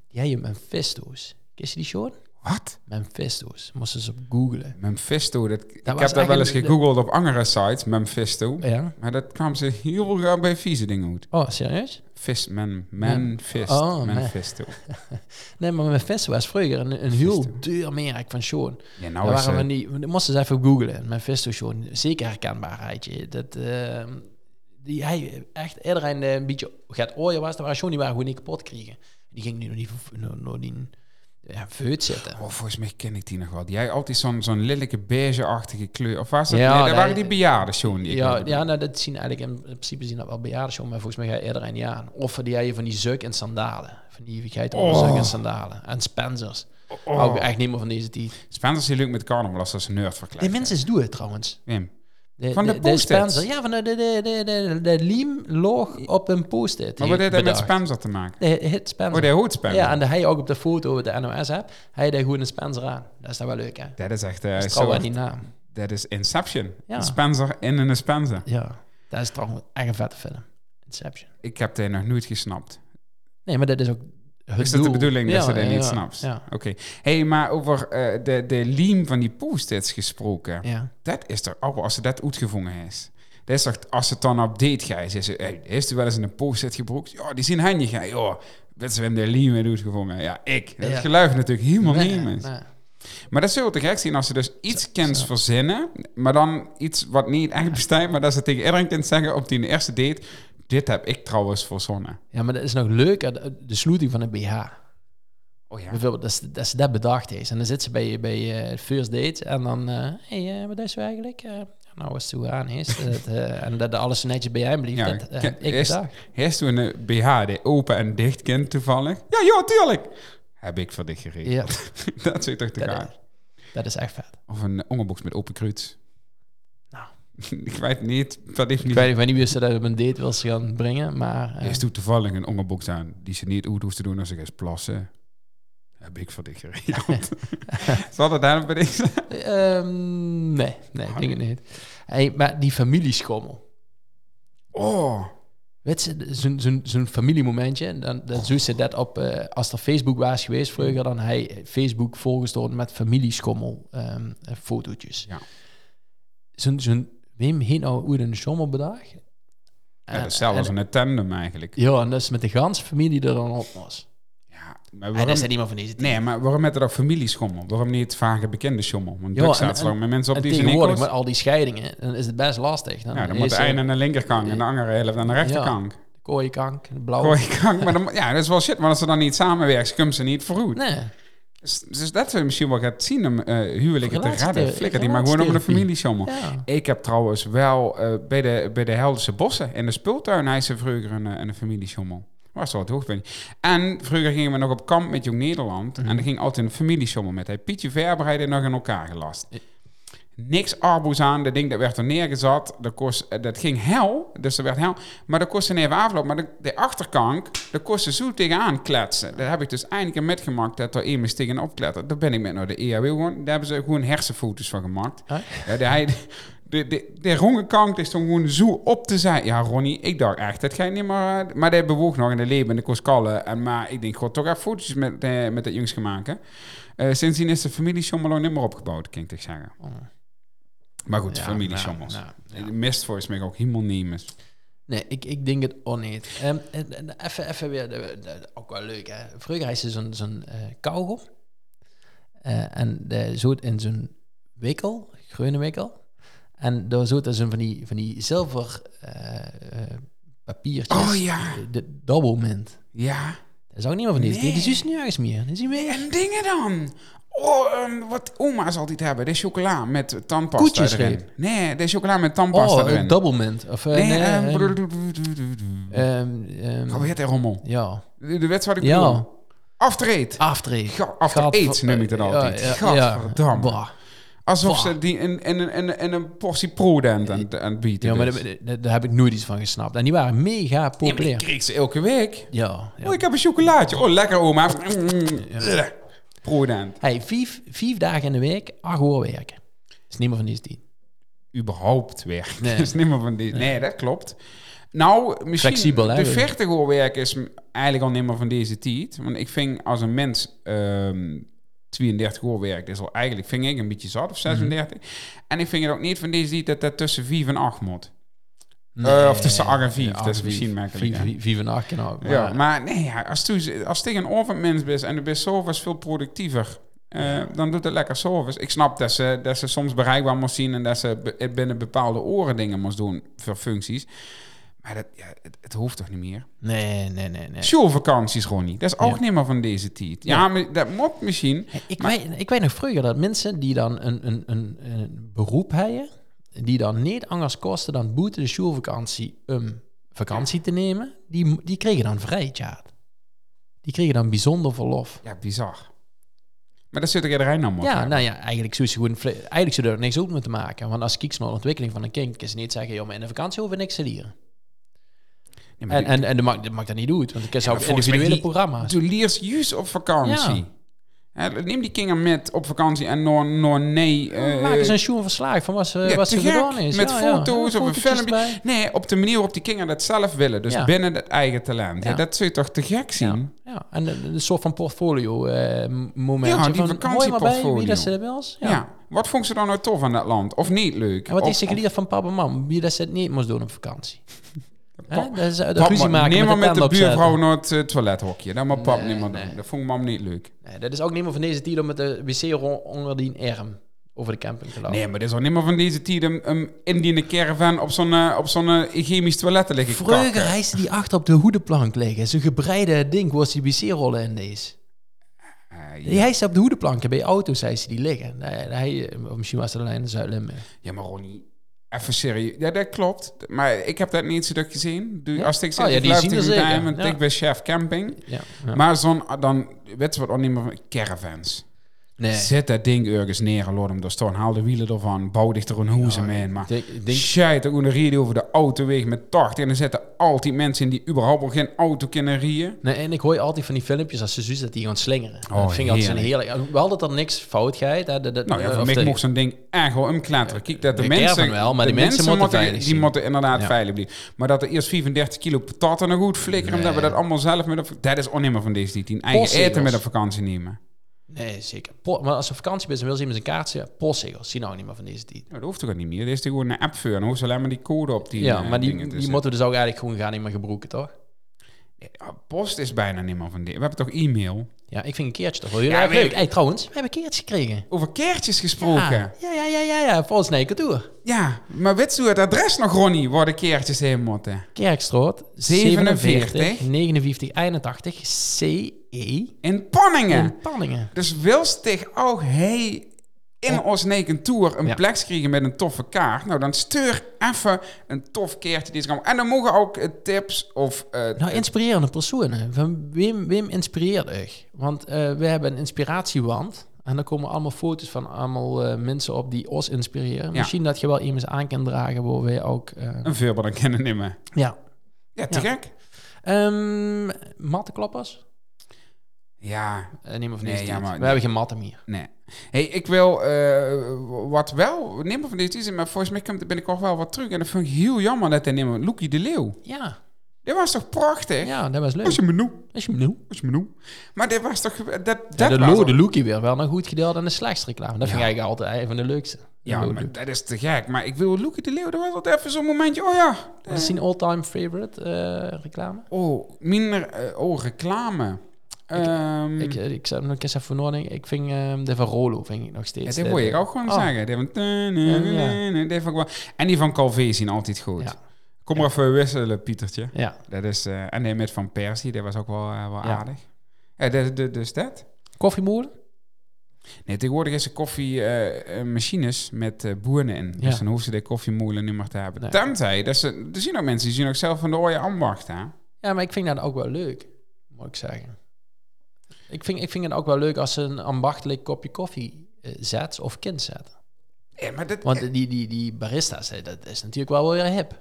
die hadden Mephisto's. Ken je die show? Wat? Mephisto's. Moesten ze op googlen. Memphisto, dat, ik was heb dat wel eens gegoogeld op andere sites, Memphisto. Ja. Maar dat kwam ze heel graag bij vieze dingen uit. Oh, serieus? Vis, men, Memphist, Oh, man. Memphisto. *laughs* Nee, maar Mephisto was vroeger een, een heel duur merk van Sean. Ja, Nou Daar waren eh, van die, we moesten ze even googlen. Mephisto Sean, zeker herkenbaarheidje. Dat, eh, die hij echt iedereen eh, een beetje gaat ooien was, dat waren Sean die waren gewoon niet kapot kregen. Die ging nu nog niet nog, nog niet ja, veut zitten. Oh, volgens mij ken ik die nog wel. Die had altijd zo'n zo'n lelijke beige-achtige kleur. Of was dat? Ja, nee, dat dat- waren die bejaarden, Sean. Die Ja, ja nou, dat zien eigenlijk in, in principe zien dat wel bejaarden Sean, maar volgens mij ga je iedereen niet aan. Of die had je van die zeuk en sandalen. Van die geit Oh. en sandalen. En Spencers. Oh. Hou ik echt niet meer van deze tijd. Spencer is leuk met carnaval als ze een nerd verkleed. Die mensen doen het trouwens. Wim. De, Van de post-its? Spencer, ja, van de, de, de, de, de, de liem loog op een post-it. Maar wat heeft dat met. Spencer te maken? De hit Spencer. Oh, hoort Spencer. Ja, en de hij ook op de foto de NOS heb, hij deed gewoon een Spencer aan. Dat is dan wel leuk, hè? Dat is echt... eh, Dat is zo- die naam. dat is Inception. Ja. Spencer in een Spencer. Ja, dat is trouwens echt een vette film. Inception. Ik heb die nog nooit gesnapt. Nee, maar dat is ook Is dat de doel. bedoeling dat ze dat niet snapt? Oké. hey, maar over eh, de, de liem van die post-its gesproken. ja. Dat is toch ook als ze dat uitgevonden is. Dat is toch, als ze het dan op date gaat, is ze, hey, heeft u wel eens een post-it gebruikt? Ja, die zien handig. Ja, joh, weet ze hem de liem in uitgevonden? Ja, ik. Dat geluid natuurlijk helemaal Nee, niet nee. Maar dat zul je te gek zien als ze dus iets kent verzinnen, maar dan iets wat niet echt bestaat, maar dat ze tegen iedereen kunt zeggen op die eerste date, dit heb ik trouwens verzonnen. Ja, maar dat is nog leuker, de, de sluiting van een BH. Oh ja. Bijvoorbeeld, dat dat ze dat bedacht heeft. En dan zit ze bij, bij eh, first date en dan... eh hey, eh, wat is u eigenlijk? Nou, als het zo aan is. dat, *laughs* en dat alles netjes bij hem blijft. Ja, dat ik is- bedacht. Heeft toen een BH die open en dicht kent toevallig? Ja, ja, tuurlijk. Heb ik voor dich geregeld. Ja, *laughs* dat zit toch te dat, gaan. is- dat is echt vet. Of een onderbox met open kruid. *laughs* Ik weet niet, dat Ik niet... weet niet, ik weet niet wie ze dat op een date wil ze gaan brengen, maar... eh, Hij doet toevallig een onderbox aan die ze niet uit hoeft te doen als ik eens plassen. Heb ik voor dich geregeld. *laughs* *laughs* Zal dat daar bij deze? ehm, nee, nee, ik denk het niet. Hey, maar die familieschommel. Oh. Weet je, zo'n zo'n zo'n familiemomentje, dan, dan zo ze dat op, eh, als er Facebook was geweest vroeger, dan hij Facebook volgestoord met familieschommel eh, fotootjes. Ja. Zo'n, zo'n, Wim heeft nou ooit een schommelbedag. Ja, dat is zelfs en, een tandem eigenlijk. Ja, en dat is met de ganse familie er dan op was. Ja, maar En waarom... dat is niet meer van deze tijd. Nee, maar waarom met er ook familieschommel? Waarom niet vage bekende schommel? Want Ja, en- staat zo en- met mensen op en die zijn tegenwoordig met al die scheidingen, dan is het best lastig. Dan, Ja, dan is moet de er ene aan de linkerkant en de andere helft aan de rechterkant. de kooikank, de blauwe. Gooi je kant, maar dan, ja, dat is wel shit. Maar als ze dan niet samenwerken, kunnen ze niet vooruit. Nee, Dus, dus dat we misschien wel gaat zien om eh huwelijken te redden. Flikker die maar gewoon om de ja. Ik heb trouwens wel eh, bij, de, bij de Helderse Bossen in de speeltuin hij ze vroeger een, eh, een familieschommel. Was wel het hoogtepunt. En vroeger gingen we nog op kamp met Jong Nederland. En er ging altijd een familieschommel met. Hij Pietje Verber had hij nog in elkaar gelast. Niks arboes aan, dat ding dat werd er neergezet. Dat, kost, eh, dat ging hel, dus dat werd hel. Maar dat kostte even afloop. Maar de, de achterkank, dat kostte zo tegenaan kletsen. Daar heb ik dus eindelijk een metgemaakt dat er iemand tegen opklettert. Daar ben ik met naar de EHW gewoon. Daar hebben ze gewoon hersenfoto's van gemaakt. Huh? Ja, de, hij, de, de, de rongenkank is dan gewoon zo op te zijn. Ja, Ronnie, ik dacht echt, dat ga je niet meer... eh, Maar die bewoog nog in de leven en de kost kallen. En maar ik denk, god, toch even foto's met, eh, met dat jongens gemaakt. hè. Eh, sindsdien is de familie Schommelo niet meer opgebouwd, kan ik zeggen. Oh. Maar goed, Ja, familie nou, Schommels. nou, ja. De mist volgens mij ook helemaal. Nee, ik, ik denk het ook niet. Ehm, en- en even, even weer, de, de- ook wel leuk hè. Vroeger had ze zo'n zo'n eh kauwgom. Eh, en de, zo in zo'n wikkel, groene wikkel. En daar er zo'n van die, van die zilver eh, papiertjes. Oh, ja. De, de double mint. Ja. Dat is ook niet meer van deze. Nee. Die is dus nergens meer. Dat is niet meer. En dingen dan? Oh, ehm, wat oma's altijd hebben. De chocola met tandpasta Koetjesreep. erin. Nee, de chocola met tandpasta Oh, erin. een double mint. Of, eh, nee, nee, ehm, Hoe heet die rommel? ja. De, de wat ik Ja. bedoel. After Eight. Ga- After noem ik ja, altijd. Ja, ja, Gadverdamme. Bah. Alsof Bah. ze die in, in, in, in, een portie prodent aan, aan het bieden. Ja, maar dus. daar, heb ik nooit iets van gesnapt. En die waren mega Nee, maar die populair. kreeg ze elke week. Ja. ja. Oh, ik heb een chocolaatje. Oh, lekker oma. Prodent. Hey, vijf, vijf dagen in de week, acht uur werken. is niet meer van deze tijd. Überhaupt werkt. Nee. Dat is niet meer van die. Nee, dat klopt. Nou, misschien Flexibel, hè? de 40 uur werk is eigenlijk al niet meer van deze tijd. Want ik vind als een mens ehm 32 uur werkt, is al eigenlijk vind ik een beetje zat of 36. En ik vind het ook niet van deze tijd dat dat tussen 4 en 8 moet. Eh, of tussen acht en vijf, dat is misschien? Vijf, vijf en acht kan ook. Ja, Maar, maar nee, als je als je een avondmens bent en je bent zoveel veel productiever, eh, dan doet het lekker service. Ik snap dat ze, dat ze soms bereikbaar moest zien en dat ze binnen bepaalde oren dingen moest doen voor functies. Maar dat, ja, het, het hoeft toch niet meer? nee, nee, nee. nee. Schoolvakanties gewoon niet. Dat is ook Ja. niet meer van deze tijd. Ja, Ja. maar dat moet misschien. Ik, Maar- weet, ik weet nog vroeger dat mensen die dan een, een, een, een beroep hebben, die dan niet anders kosten dan boete de schoolvakantie om vakantie te nemen, die, die kregen dan vrijheid. Die kregen dan bijzonder verlof. Ja, bizar. Maar dat zit er iedereen nou Ja, nou ja, eigenlijk zou, gewoon, eigenlijk zou er niks uit moeten maken. Want als ik naar de ontwikkeling van een kind, kan ze niet zeggen, joh, maar in de vakantie hoeven we niks te leren. En, die- en, en dat mag, dat mag dat niet uit, want ik ken Ja, individuele programma's. Du leert juist op vakantie. Ja. Neem die kinderen met op vakantie en nog no, nee. eh, Maken ze een show verslag van wat ze, ja, wat ze gedaan is. Met Ja, foto's Ja, of een filmpje. Nee, op de manier waarop die kinderen dat zelf willen. Dus binnen het eigen talent. Dat zul je toch te gek zien? Ja, en een, soort van portfolio momentje. Ja, die vakantieportfolio. wie dat ze wil. Ja. Wat vond ze dan nou tof aan dat land? Of niet leuk? En wat Of- is of- geleerd van papa en mam? Wie dat ze het niet moest doen op vakantie. Hè? Dat is eh, de Pap, ruzie maken neem maar met met de buurvrouw naar het eh, toilethokje. Dat moet pap Nee, niet meer nee. doen. Dat vond mam niet leuk. Nee, dat is ook niet meer van deze om met de wc onder die arm over de camping te lopen. Nee, maar dit is ook niet meer van deze tijd om in die caravan op zo'n eh, op zo'n eh, hygiënisch toilet te liggen Vroeger reisde die achter op de hoedenplank liggen. Zo'n gebreide ding ze die wc-rollen in deze. Die hij op de hoedenplank en bij auto's zei ze die liggen. Nee, hij, misschien was het alleen in Zuid-Limburg. Ja, maar Ronnie, even serieus. Ja, dat klopt. Maar ik heb dat niet zo druk gezien. Doe, Ja? Als ik Oh zeg, ja, ik die zien Ja. ik ben chef camping. Ja, ja. Maar zo'n, dan, weet je wat ook niet meer van, caravans. Nee. Zet dat ding ergens neer en laat hem er staan. Haal de wielen ervan, bouw dichter een hoes Ja, mee. Maar denk- denk- ook een rijden over de autoweg met 80. En dan zitten altijd mensen in die überhaupt al geen auto kunnen rijden. Nee, en ik hoor altijd van die filmpjes als ze zus dat die gaan slingeren. Oh, dat vind ik altijd zo'n heerlijk. Wel dat er niks fout gaat. Hè, dat, dat, Nou ja, voor mij de- mocht zo'n ding echt wel omklatteren. Kijk, dat de, de mensen... caravan wel, maar de die mensen moeten veilig Die moeten inderdaad Ja. veilig blijven. Maar dat er eerst 35 kilo patatten nog goed flikkeren... Nee. dat we dat allemaal zelf met... Een, dat is meer van deze tijd. Eigen Postzegels. eten met een vakantie nemen. Nee, zeker. Po- maar als je op vakantie bent en wil ze iemand een kaartje, postzegels. Zie nou niet meer van deze tijd. Ja, dat hoeft toch niet meer. Er is gewoon een app voor. Dan hoeft ze alleen maar die code op die ja, eh, maar die, die moeten dus ook eigenlijk gewoon gaan niet meer gebruiken, toch? Ja, post is bijna niet meer van die. We hebben toch e-mail? Ja, ik vind een keertje toch wel heel Ja, erg leuk. Hey, trouwens, we hebben kaartjes gekregen. Over kaartjes gesproken. Ja, Ja, ja, ja, ja, ja, ja. Volgens mij Tour. maar weet je het adres nog, Ronnie, waar de kaartjes heen moeten? Kerkstraat 47, 47 59 81 CE In Panningen. in Panningen. Dus wilst zich ook hey in ons neken tour een Ja. plek krijgen met een toffe kaart, nou dan stuur even een tof kaartje die. En dan mogen ook eh, tips of eh, Nou, inspirerende personen. Van wem, wem inspireert u? Want eh, we hebben een inspiratiewand. En daar komen allemaal foto's van allemaal mensen op die ons inspireren. Ja. Misschien dat je wel iemand aan kan dragen waar wij ook... een voorbeeld dan kennen nemen. ja. Ja, te Ja. gek. Ehm mattenkloppers? Ja, Uh, neem van Nee, deze ja, maar- We nee. hebben geen matten meer. nee. Hey, ik wil eh, wat wel, neem maar van deze is, maar volgens mij komt er binnenkort wel wat terug. En dat vind ik heel jammer dat hij neemt. Loekie de Leeuw. Ja, Dit was toch prachtig? ja dat was leuk. Als je me noemt, Als je me noemt. als je me noemt. Maar dit was toch, dat, dat Ja, de was Lo, de Lookie weer wel een goed gedeeld en de slechtste reclame. Dat vind Ja. ik eigenlijk altijd een van de leukste. De Ja, maar dat is te gek. Maar ik wil Loekie de Leeuw, dat was altijd even zo'n momentje. Oh ja. Wat is die all-time favorite eh, reclame? Oh, minder, eh, oh, reclame. Ehm, Ik, eh, ik zou nog eens even nadenken. Ik vind ehm, de van Rolo vind ik nog ja, steeds. dit de- wil ik ook gewoon Oh. zeggen. Die van, Ja. die ik wel. En die van Calvé zien altijd goed. Ja. Kom maar even wisselen, Pietertje. Ja. Dat is, eh, en die met Van Persie, dat was ook wel, eh, wel Ja. aardig. Ja, dus, dus, dus dat. Koffiemolen? Nee, tegenwoordig is er koffiemachines met eh boeren in. Ja. Dus dan hoeven ze de koffiemolen niet meer te hebben. Nee. Tenzij, dat ze, er zien ook mensen die zien ook zelf van de ooie ambacht, hè? Ja, maar ik vind dat ook wel leuk, moet ik zeggen. Ik vind, ik vind het ook wel leuk als ze een ambachtelijk kopje koffie eh, zet of kind zetten. Ja, maar dat, Want die, die, die barista's, hè, dat is natuurlijk wel weer hip.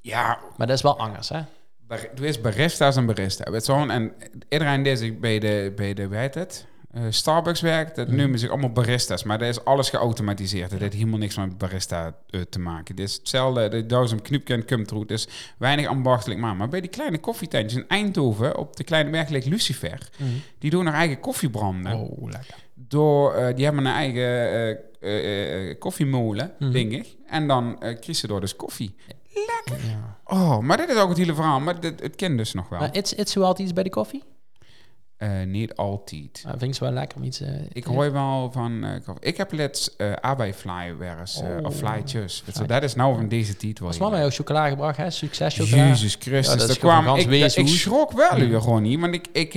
ja, Maar dat is wel anders, hè? bar- er is barista's en barista. Weet je En iedereen die zich bij de, bij de, heet het? Eh, Starbucks werkt, dat noemen zich allemaal baristas. Maar daar is alles geautomatiseerd. Dat heeft helemaal niks met barista eh, te maken. Is hetzelfde, de duizend knupje en kumtroet. Dus weinig ambachtelijk maar. Maar bij die kleine koffietentjes in Eindhoven, op de kleine berg ligt Lucifer. Die doen haar eigen koffie branden. Oh, lekker. Door, eh, die hebben een eigen koffiemolen, Mhm. denk ik. En dan kiezen door dus koffie. Ja. Oh, maar dit is ook het hele verhaal. Maar dit, het kent dus nog wel. Maar is, is zo altijd iets bij de koffie? Eh, niet altijd. Vind ik wel lekker om iets... eh, Ik te- hoor wel van... eh, ik heb let's uh, Fly weer eens, eh, Oh. of flytjes. Dat is nou van deze titel. Als mama jou chocola gebracht, hè? Succes chocola. Jezus Christus, Ja, dat kwam, ik, weeshoes. ik schrok wel Ja. weer gewoon niet, want ik, ik,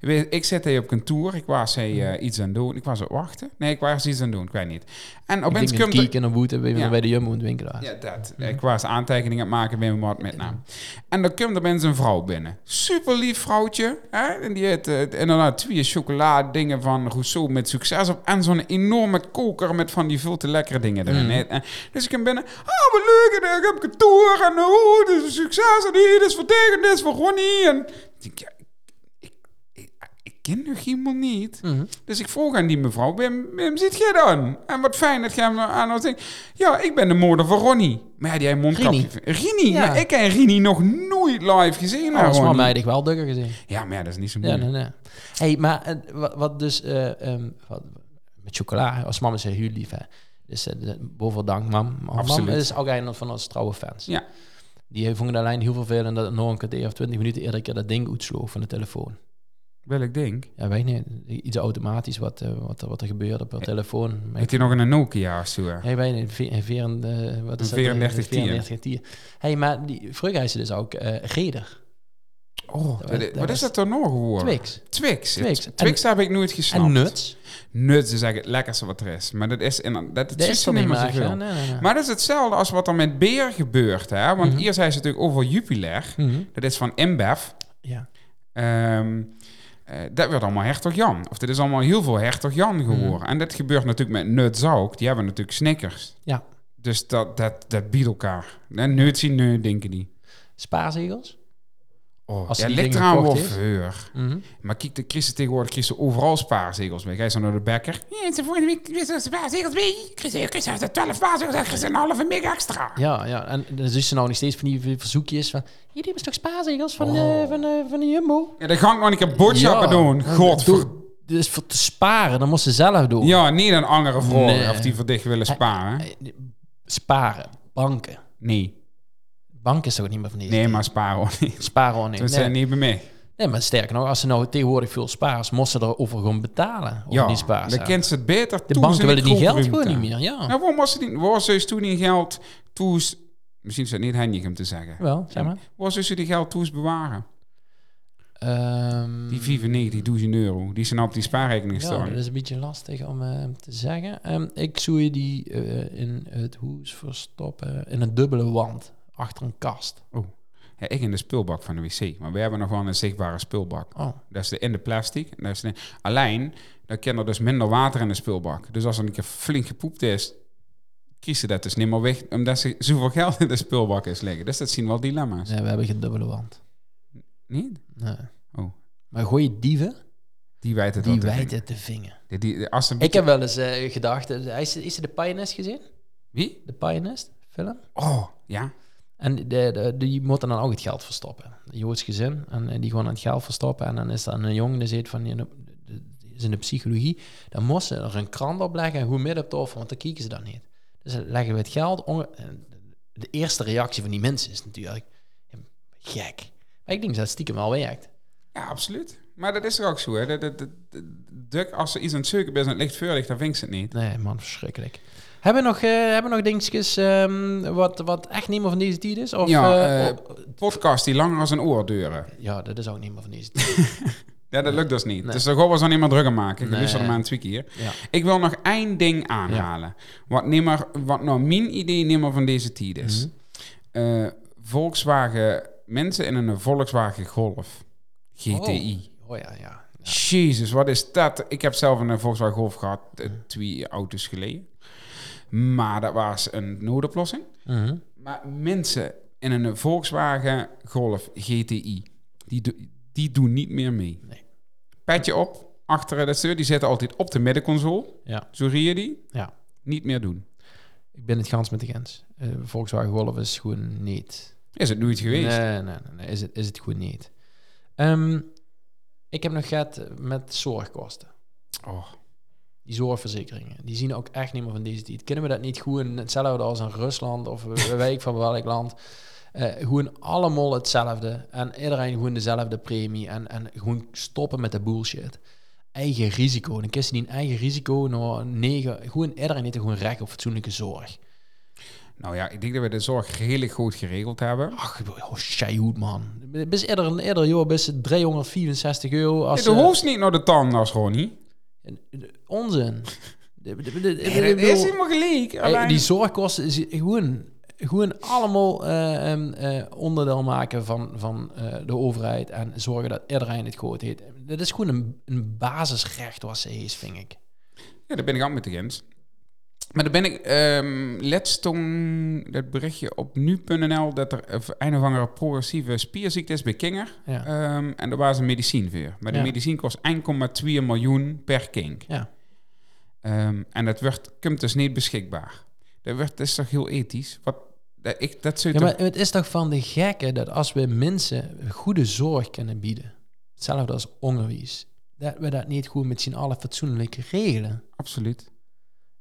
weet- ik zit hier op kantoor, ik was eh, iets aan het doen, ik was het wachten, nee, ik was iets aan het doen, ik weet niet. En Ik opeens komt kiek en een boete bij, Ja. de Jumbo in het winkel. ja, dat. Ik was aantekeningen aan het maken bij mijn met naam. En dan komt er mensen een vrouw binnen. Super lief vrouwtje. Hè? En die eh, inderdaad twee chocoladedingen van Rousseau met succes op. En zo'n enorme koker met van die veel te lekkere dingen erin. Mm. En, dus ik kom binnen. Oh, wat leuk. En ik heb kantoor. En oh, dit is een succes. En hier, dit is voor tegen, dit is voor Ronnie. En ik denk, ja, ken nog helemaal niet. Mhm. Dus ik vroeg aan die mevrouw, Wim, Wim zit jij dan? En wat fijn dat jij me aan denkt. Ja, ik ben de moeder van Ronnie. Maar ja, die heeft mondkapje. Rini? Ja. Maar ik heb Rini nog nooit live gezien. Oh, Ronnie. mama heb ik wel dukker gezien. Ja, maar ja, dat is niet zo Ja, moeilijk. nee, nee. Hey, maar eh, wat, wat dus ehm, wat, met chocola, als mama zegt heel lief, hè. Dus uh, boven dank, mam. Maar Absoluut. Mam is ook een van onze trouwe fans. Ja. Die vonden de lijn heel vervelend dat het nog een kwartier of twintig minuten eerder keer dat ding uitsloeg van de telefoon. Welk ding? Ja, weet niet. Iets automatisch wat, eh, wat, er- wat er gebeurde op de telefoon. Heeft hij nog een Nokia of zo? Hey, weet niet, ve- ve- eh, wat is Een dat? 3410. 3410. Hey, maar die, vroeger is ze dus ook eh reder. Oh, Dat wat, was- dat wat is dat er nog geworden? Twix. Twix. Twix. Twix, Twix heb ik nooit gesnapt. En nuts. Nuts is eigenlijk het lekkerste wat er is. Maar dat is, in, dat, dat is niet meer zoveel. echt, hè? Nee, nee, nee. Maar dat is hetzelfde als wat er met beer gebeurt. Hè? Want Mhm. hier zei ze natuurlijk over Jupiler. Mhm. Dat is van InBev. Ja. Ehm, eh, dat werd allemaal Hertog Jan. Of dat is allemaal heel veel Hertog Jan geworden. En dat gebeurt natuurlijk met Nuts ook. Die hebben natuurlijk Snickers. Ja. Dus dat, dat, dat biedt elkaar. En Nuts zien nu, denken die. Spaarzegels. Oh, Als ja, ligt eraan heeft. veel. Mhm. Maar kijk, de Christen tegenwoordig kiezen overal spaarzegels mee. Ga je zo naar de bakker. Ja, ze vorige week wisten spaarzegels mee. Christen, Christen heeft er 12 spaarzegels en Christen een halve meg extra. Ja, ja. En dan is ze nou nog steeds van die verzoekjes van... Jullie hebben toch spaarzegels van, de, van, de, van de Jumbo? Ja, dan ga ik nog een keer boodschappen Ja. doen. Dus voor te sparen, dan moest ze zelf doen. Ja, niet een andere vrouw Nee. of die voor dicht willen sparen. Eh, Sparen. Banken. Nee. Banken is toch niet meer van deze Nee, maar sparen ook niet. Sparen ook niet. Nee. zijn niet bij mij. nee, maar sterker nog, als ze nou tegenwoordig veel spaars, moesten ze erover gewoon betalen. Over Ja, die spaars. dan kent ze het beter. De banken in willen die geld gewoon niet meer. Ja, Nou, waarom was ze die, waar ze toen die geld toes... Misschien is het niet handig om te zeggen. wel, zeg maar. Waar ze die geld toes bewaren? Ehm, Die 95.000 euro, die zijn op die spaarrekening Ja, staan. dat is een beetje lastig om eh, te zeggen. Ehm, ik zou je die eh, in het huis verstoppen in een dubbele wand achter een kast. Ja, ik in de spulbak van de wc. Maar we hebben nog wel een zichtbare spulbak. Oh, Dat is de, in de plastic. Dat is de, alleen, dan kan er dus minder water in de spulbak. Dus als er een keer flink gepoept is, kies ze dat dus niet meer weg. Omdat ze zoveel geld in de spulbak is liggen. Dus dat zien wel dilemma's. nee, we hebben geen dubbele wand. Niet? Nee. Oh. Maar goeie dieven, Die wijten die dat. wijten te vingen. Die, die, als ze een Ik heb wel eens eh, gedacht, is, is je de Pianist gezien? Wie? De Pianist film? Oh, ja. En die moeten dan ook het geld verstoppen. Een Joods gezin. En eh, die gewoon het geld verstoppen. En dan is er een jongen die zegt van... de- is in de psychologie. Dan moesten er een krant op leggen. En hoe midden op tafel. Want dan kijken ze dan niet. Dus dan leggen we het geld... De eerste reactie van die mensen is natuurlijk... gek. Ik denk dat het stiekem wel werkt. Ja, absoluut. Maar dat is er ook zo, hè. Als ze iets aan het zoeken is en het ligt, dan vindt ze het niet. Nee, man, verschrikkelijk. Hebben we nog, eh, hebben we nog dingetjes ehm, wat, wat echt niet meer van deze tijd is? Of, Ja, eh, eh, Podcast die langer als een oor duren. ja, dat is ook niet meer van deze *laughs* tijd. Ja, dat lukt dus niet. Nee. Dus daar gaan we zo niet meer druk aan maken. Nee. er maar een tweak hier. Ja. Ik wil nog één ding aanhalen. Wat, niet meer, wat nou mijn idee niet meer van deze tijd is. Mhm. Volkswagen, mensen in een Volkswagen Golf. GTI. Oh, oh ja, ja. Jezus, wat is dat? Ik heb zelf een Volkswagen Golf gehad, eh, twee auto's geleden. Maar dat was een noodoplossing. Mhm. Maar mensen in een Volkswagen Golf GTI, die, die doen niet meer mee. Nee. Petje op, achter de stuur, die zitten altijd op de middenconsole. Ja. Zo rie je die. Ja. Niet meer doen. Ik ben het gans met de Gens. Eh, Volkswagen Golf is gewoon niet. Is het nooit geweest? Nee, nee, nee, nee, is, het, is het gewoon niet. Ehm, ik heb nog gehad met zorgkosten. Oh. Die zorgverzekeringen, die zien ook echt niet meer van deze tijd. Kunnen we dat niet gewoon hetzelfde als in Rusland of weet ik van welk land? Eh, gewoon allemaal hetzelfde en iedereen gewoon dezelfde premie en, en gewoon stoppen met de bullshit. Eigen risico. Dan kies je die een eigen risico naar negen. Gewoon iedereen heeft gewoon recht op fatsoenlijke zorg. Nou ja, ik denk dat we de zorg redelijk goed geregeld hebben. Ach, oh, goed man. Bis eerder, eerder joh, bis 364 euro. Als, de eh, hoofd niet naar de tandarts, Ronnie. Onzin. *laughs* Bedoel- is helemaal gelijk. Hey, Alleen- die zorgkosten is gewoon, gewoon allemaal eh, ehm, eh, onderdeel maken van, van eh, de overheid en zorgen dat iedereen het goed heeft. Dat is gewoon een, een basisrecht wat ze heeft, vind ik. Ja, daar ben ik aan met de Gens. Maar dan ben ik ehm let's toen dat berichtje op nu.nl dat er een of andere progressieve spierziekte is bij Kinger. Ja. Ehm, en daar was een medicijn voor. Maar de Ja. medicijn kost 1,2 miljoen per kink. Ja. Ehm, en dat werd, komt dus niet beschikbaar. Dat, werd, dat is toch heel ethisch? Wat, dat, ik, dat ja, maar het is toch van de gekke dat als we mensen goede zorg kunnen bieden, hetzelfde als onderwijs, dat we dat niet goed met z'n allen fatsoenlijk regelen. Absoluut.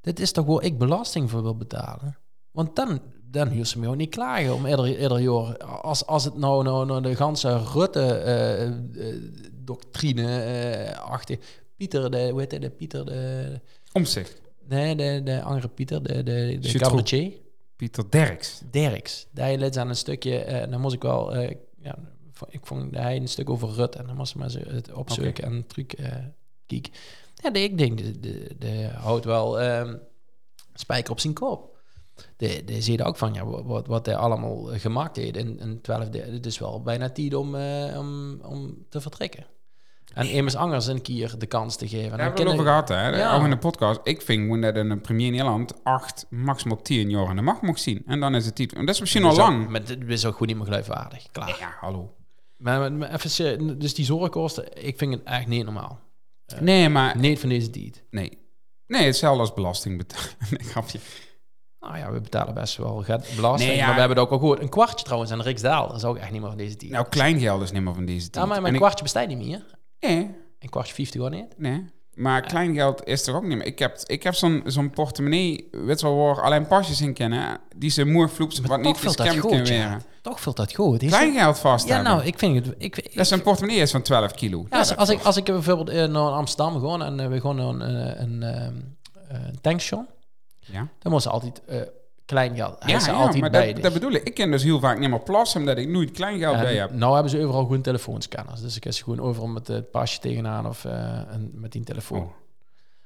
Dit is toch waar ik belasting voor wil betalen? Want dan, dan huur ze me ook niet klagen om ieder, ieder jaar. Als, als het nou, nou, nou de ganse Rutte-doctrine eh achter Pieter, de, hoe heet hij, de Pieter, de... Omzicht. Nee, de, de andere Pieter, de, de, de cabaretier. Pieter Derks. Derks. Daar liet aan een stukje, eh dan moest ik wel, eh, ja, ik vond hij een stuk over Rutte en dan moest ik maar zo het opzoeken en een truc eh kiek. Ja, ik denk, de, de, de houdt wel ehm, spijker op zijn kop. De, de zie je ook van, ja, wat- wat, hij allemaal gemaakt heeft in, in 12 de, Het is wel bijna tijd om, eh, om, om te vertrekken. En immers anders een keer de kans te geven. Daar hebben we het over gehad, hè? Ja. Ook in de podcast. Ik vind gewoon dat een premier in Nederland acht, maximaal tien jaar aan de macht mag zien. En dan is het tijd. En dat is misschien al lang. Maar dit is ook gewoon niet meer geloofwaardig. Klaar. Ja, hallo. Maar, maar, even, serieus, dus die zorgkosten, ik vind het echt niet normaal. Nee, maar... Niet van deze tijd. Nee. Nee, hetzelfde als belasting betalen. *laughs* nee, grapje. Nou ja, we betalen best wel belasting. Nee, ja. Maar we hebben het ook al gehoord. Een kwartje trouwens aan Riksdaal. Dat is ook echt niet meer van deze tijd. Nou, kleingeld is niet meer van deze tijd. ja, maar, maar En een ik- kwartje bestaat niet meer. Nee, Een kwartje 50 gewoon niet. nee. Maar kleingeld is er ook niet meer. Ik heb, ik heb zo'n zo'n portemonnee, weet wel, waar alleen pasjes in kennen, die ze moer vloept, wat niet gescamd kunnen ja. Toch vult dat goed. Is Kleingeld vast ja, hebben. nou, ik vind het... Ik, ik, Dat is een portemonnee is van 12 kilo. ja, als, als, ik, als ik bijvoorbeeld eh, naar Amsterdam ga en eh, we gaan naar een, eh, een, een tankstation, Ja. dan moet ze altijd klein geld. Hij Ja, is er ja, altijd maar bij. dat, dus. dat bedoel ik. Ik ken dus heel vaak niet meer plassen, omdat ik nooit kleingeld En bij heb. Nou hebben ze overal gewoon telefoonscanners. Dus ik ze gewoon overal met het pasje tegenaan of eh, een, met die telefoon. Oh.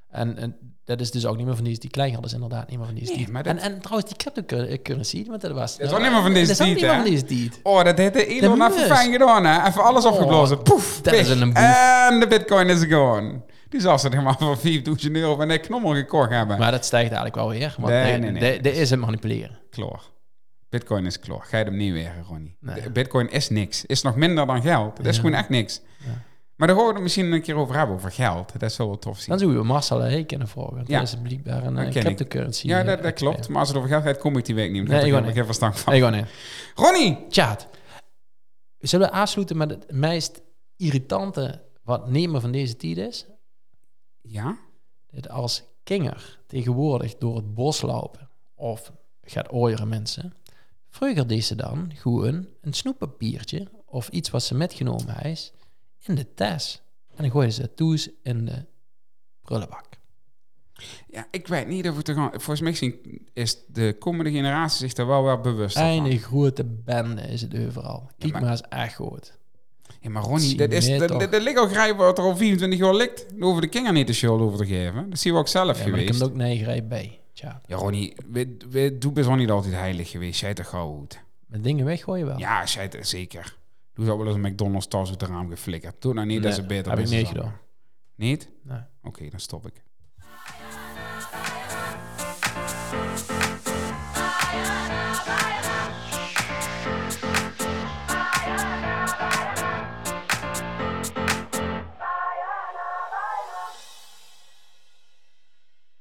En, en dat is dus ook niet meer van die, die kleingeld is inderdaad niet meer van deze Nee, tijd. maar dat- en, en trouwens, die cryptocurrency, want dat was... Dat is ook niet meer van deze dat is ook tijd, niet van deze tijd. Oh, dat heeft de Elon even fijn gedaan, hè? Even alles Oh, opgeblazen. Poef, dat weg. is een boef. En de bitcoin is gone. Die zal ze helemaal voor 4000 euro van een knommel gekocht hebben. Maar dat stijgt eigenlijk wel weer. Want Nee, de- nee, nee. de- de is het manipuleren. Kloor. Bitcoin is kloor. Ga je hem niet wegen, Ronnie. Nee. De- Bitcoin is niks. Is nog minder dan geld. Dat is Ja. gewoon echt niks. Ja. Maar daar gaan we het misschien een keer over hebben, over geld. Dat is wel tof zien. Dan zouden we Marcel Hey kunnen volgen. want Ja. Dat is blijkbaar een eh, ik. cryptocurrency. Ja, eh, dat, dat klopt. Maar als het over geld gaat, kom ik die week niet. Nee, ik heb niet. geen verstand van. Nee, niet. Ronnie! Tjaat. Zullen we afsluiten met het meest irritante wat niet meer van deze tijd is? Ja? Dat als kinger tegenwoordig door het bos lopen of gaat ooieren mensen, vroeger deed ze dan gewoon een snoeppapiertje of iets wat ze metgenomen heeft in de tas. En dan gooien ze het toes in de prullenbak. Ja, ik weet niet of het er gaan... Volgens mij is de komende generatie zich er wel wel bewust van. Een grote bende is het overal. Kijk maar- maar eens echt goed. Ja, maar Ronnie, dat is, dat, dat, dat ligt al grijpen wat er al 24 jaar ligt. Daar hoeven de kinderen niet de schuld over te geven. Dat zie je ook zelf Ja, maar er geweest. komt ook negerij bij. Tja, Ja, Ronnie, we, we, doe best wel niet altijd heilig geweest. Jij toch gauw goed. met dingen weggooien wel. Ja, het zeker. Doe zou wel eens een McDonald's tas uit het raam geflikkerd. Doe nou niet, dat Nee, is het beter. heb ik niet dan. gedaan. Niet? Nee. Oké, dan stop ik.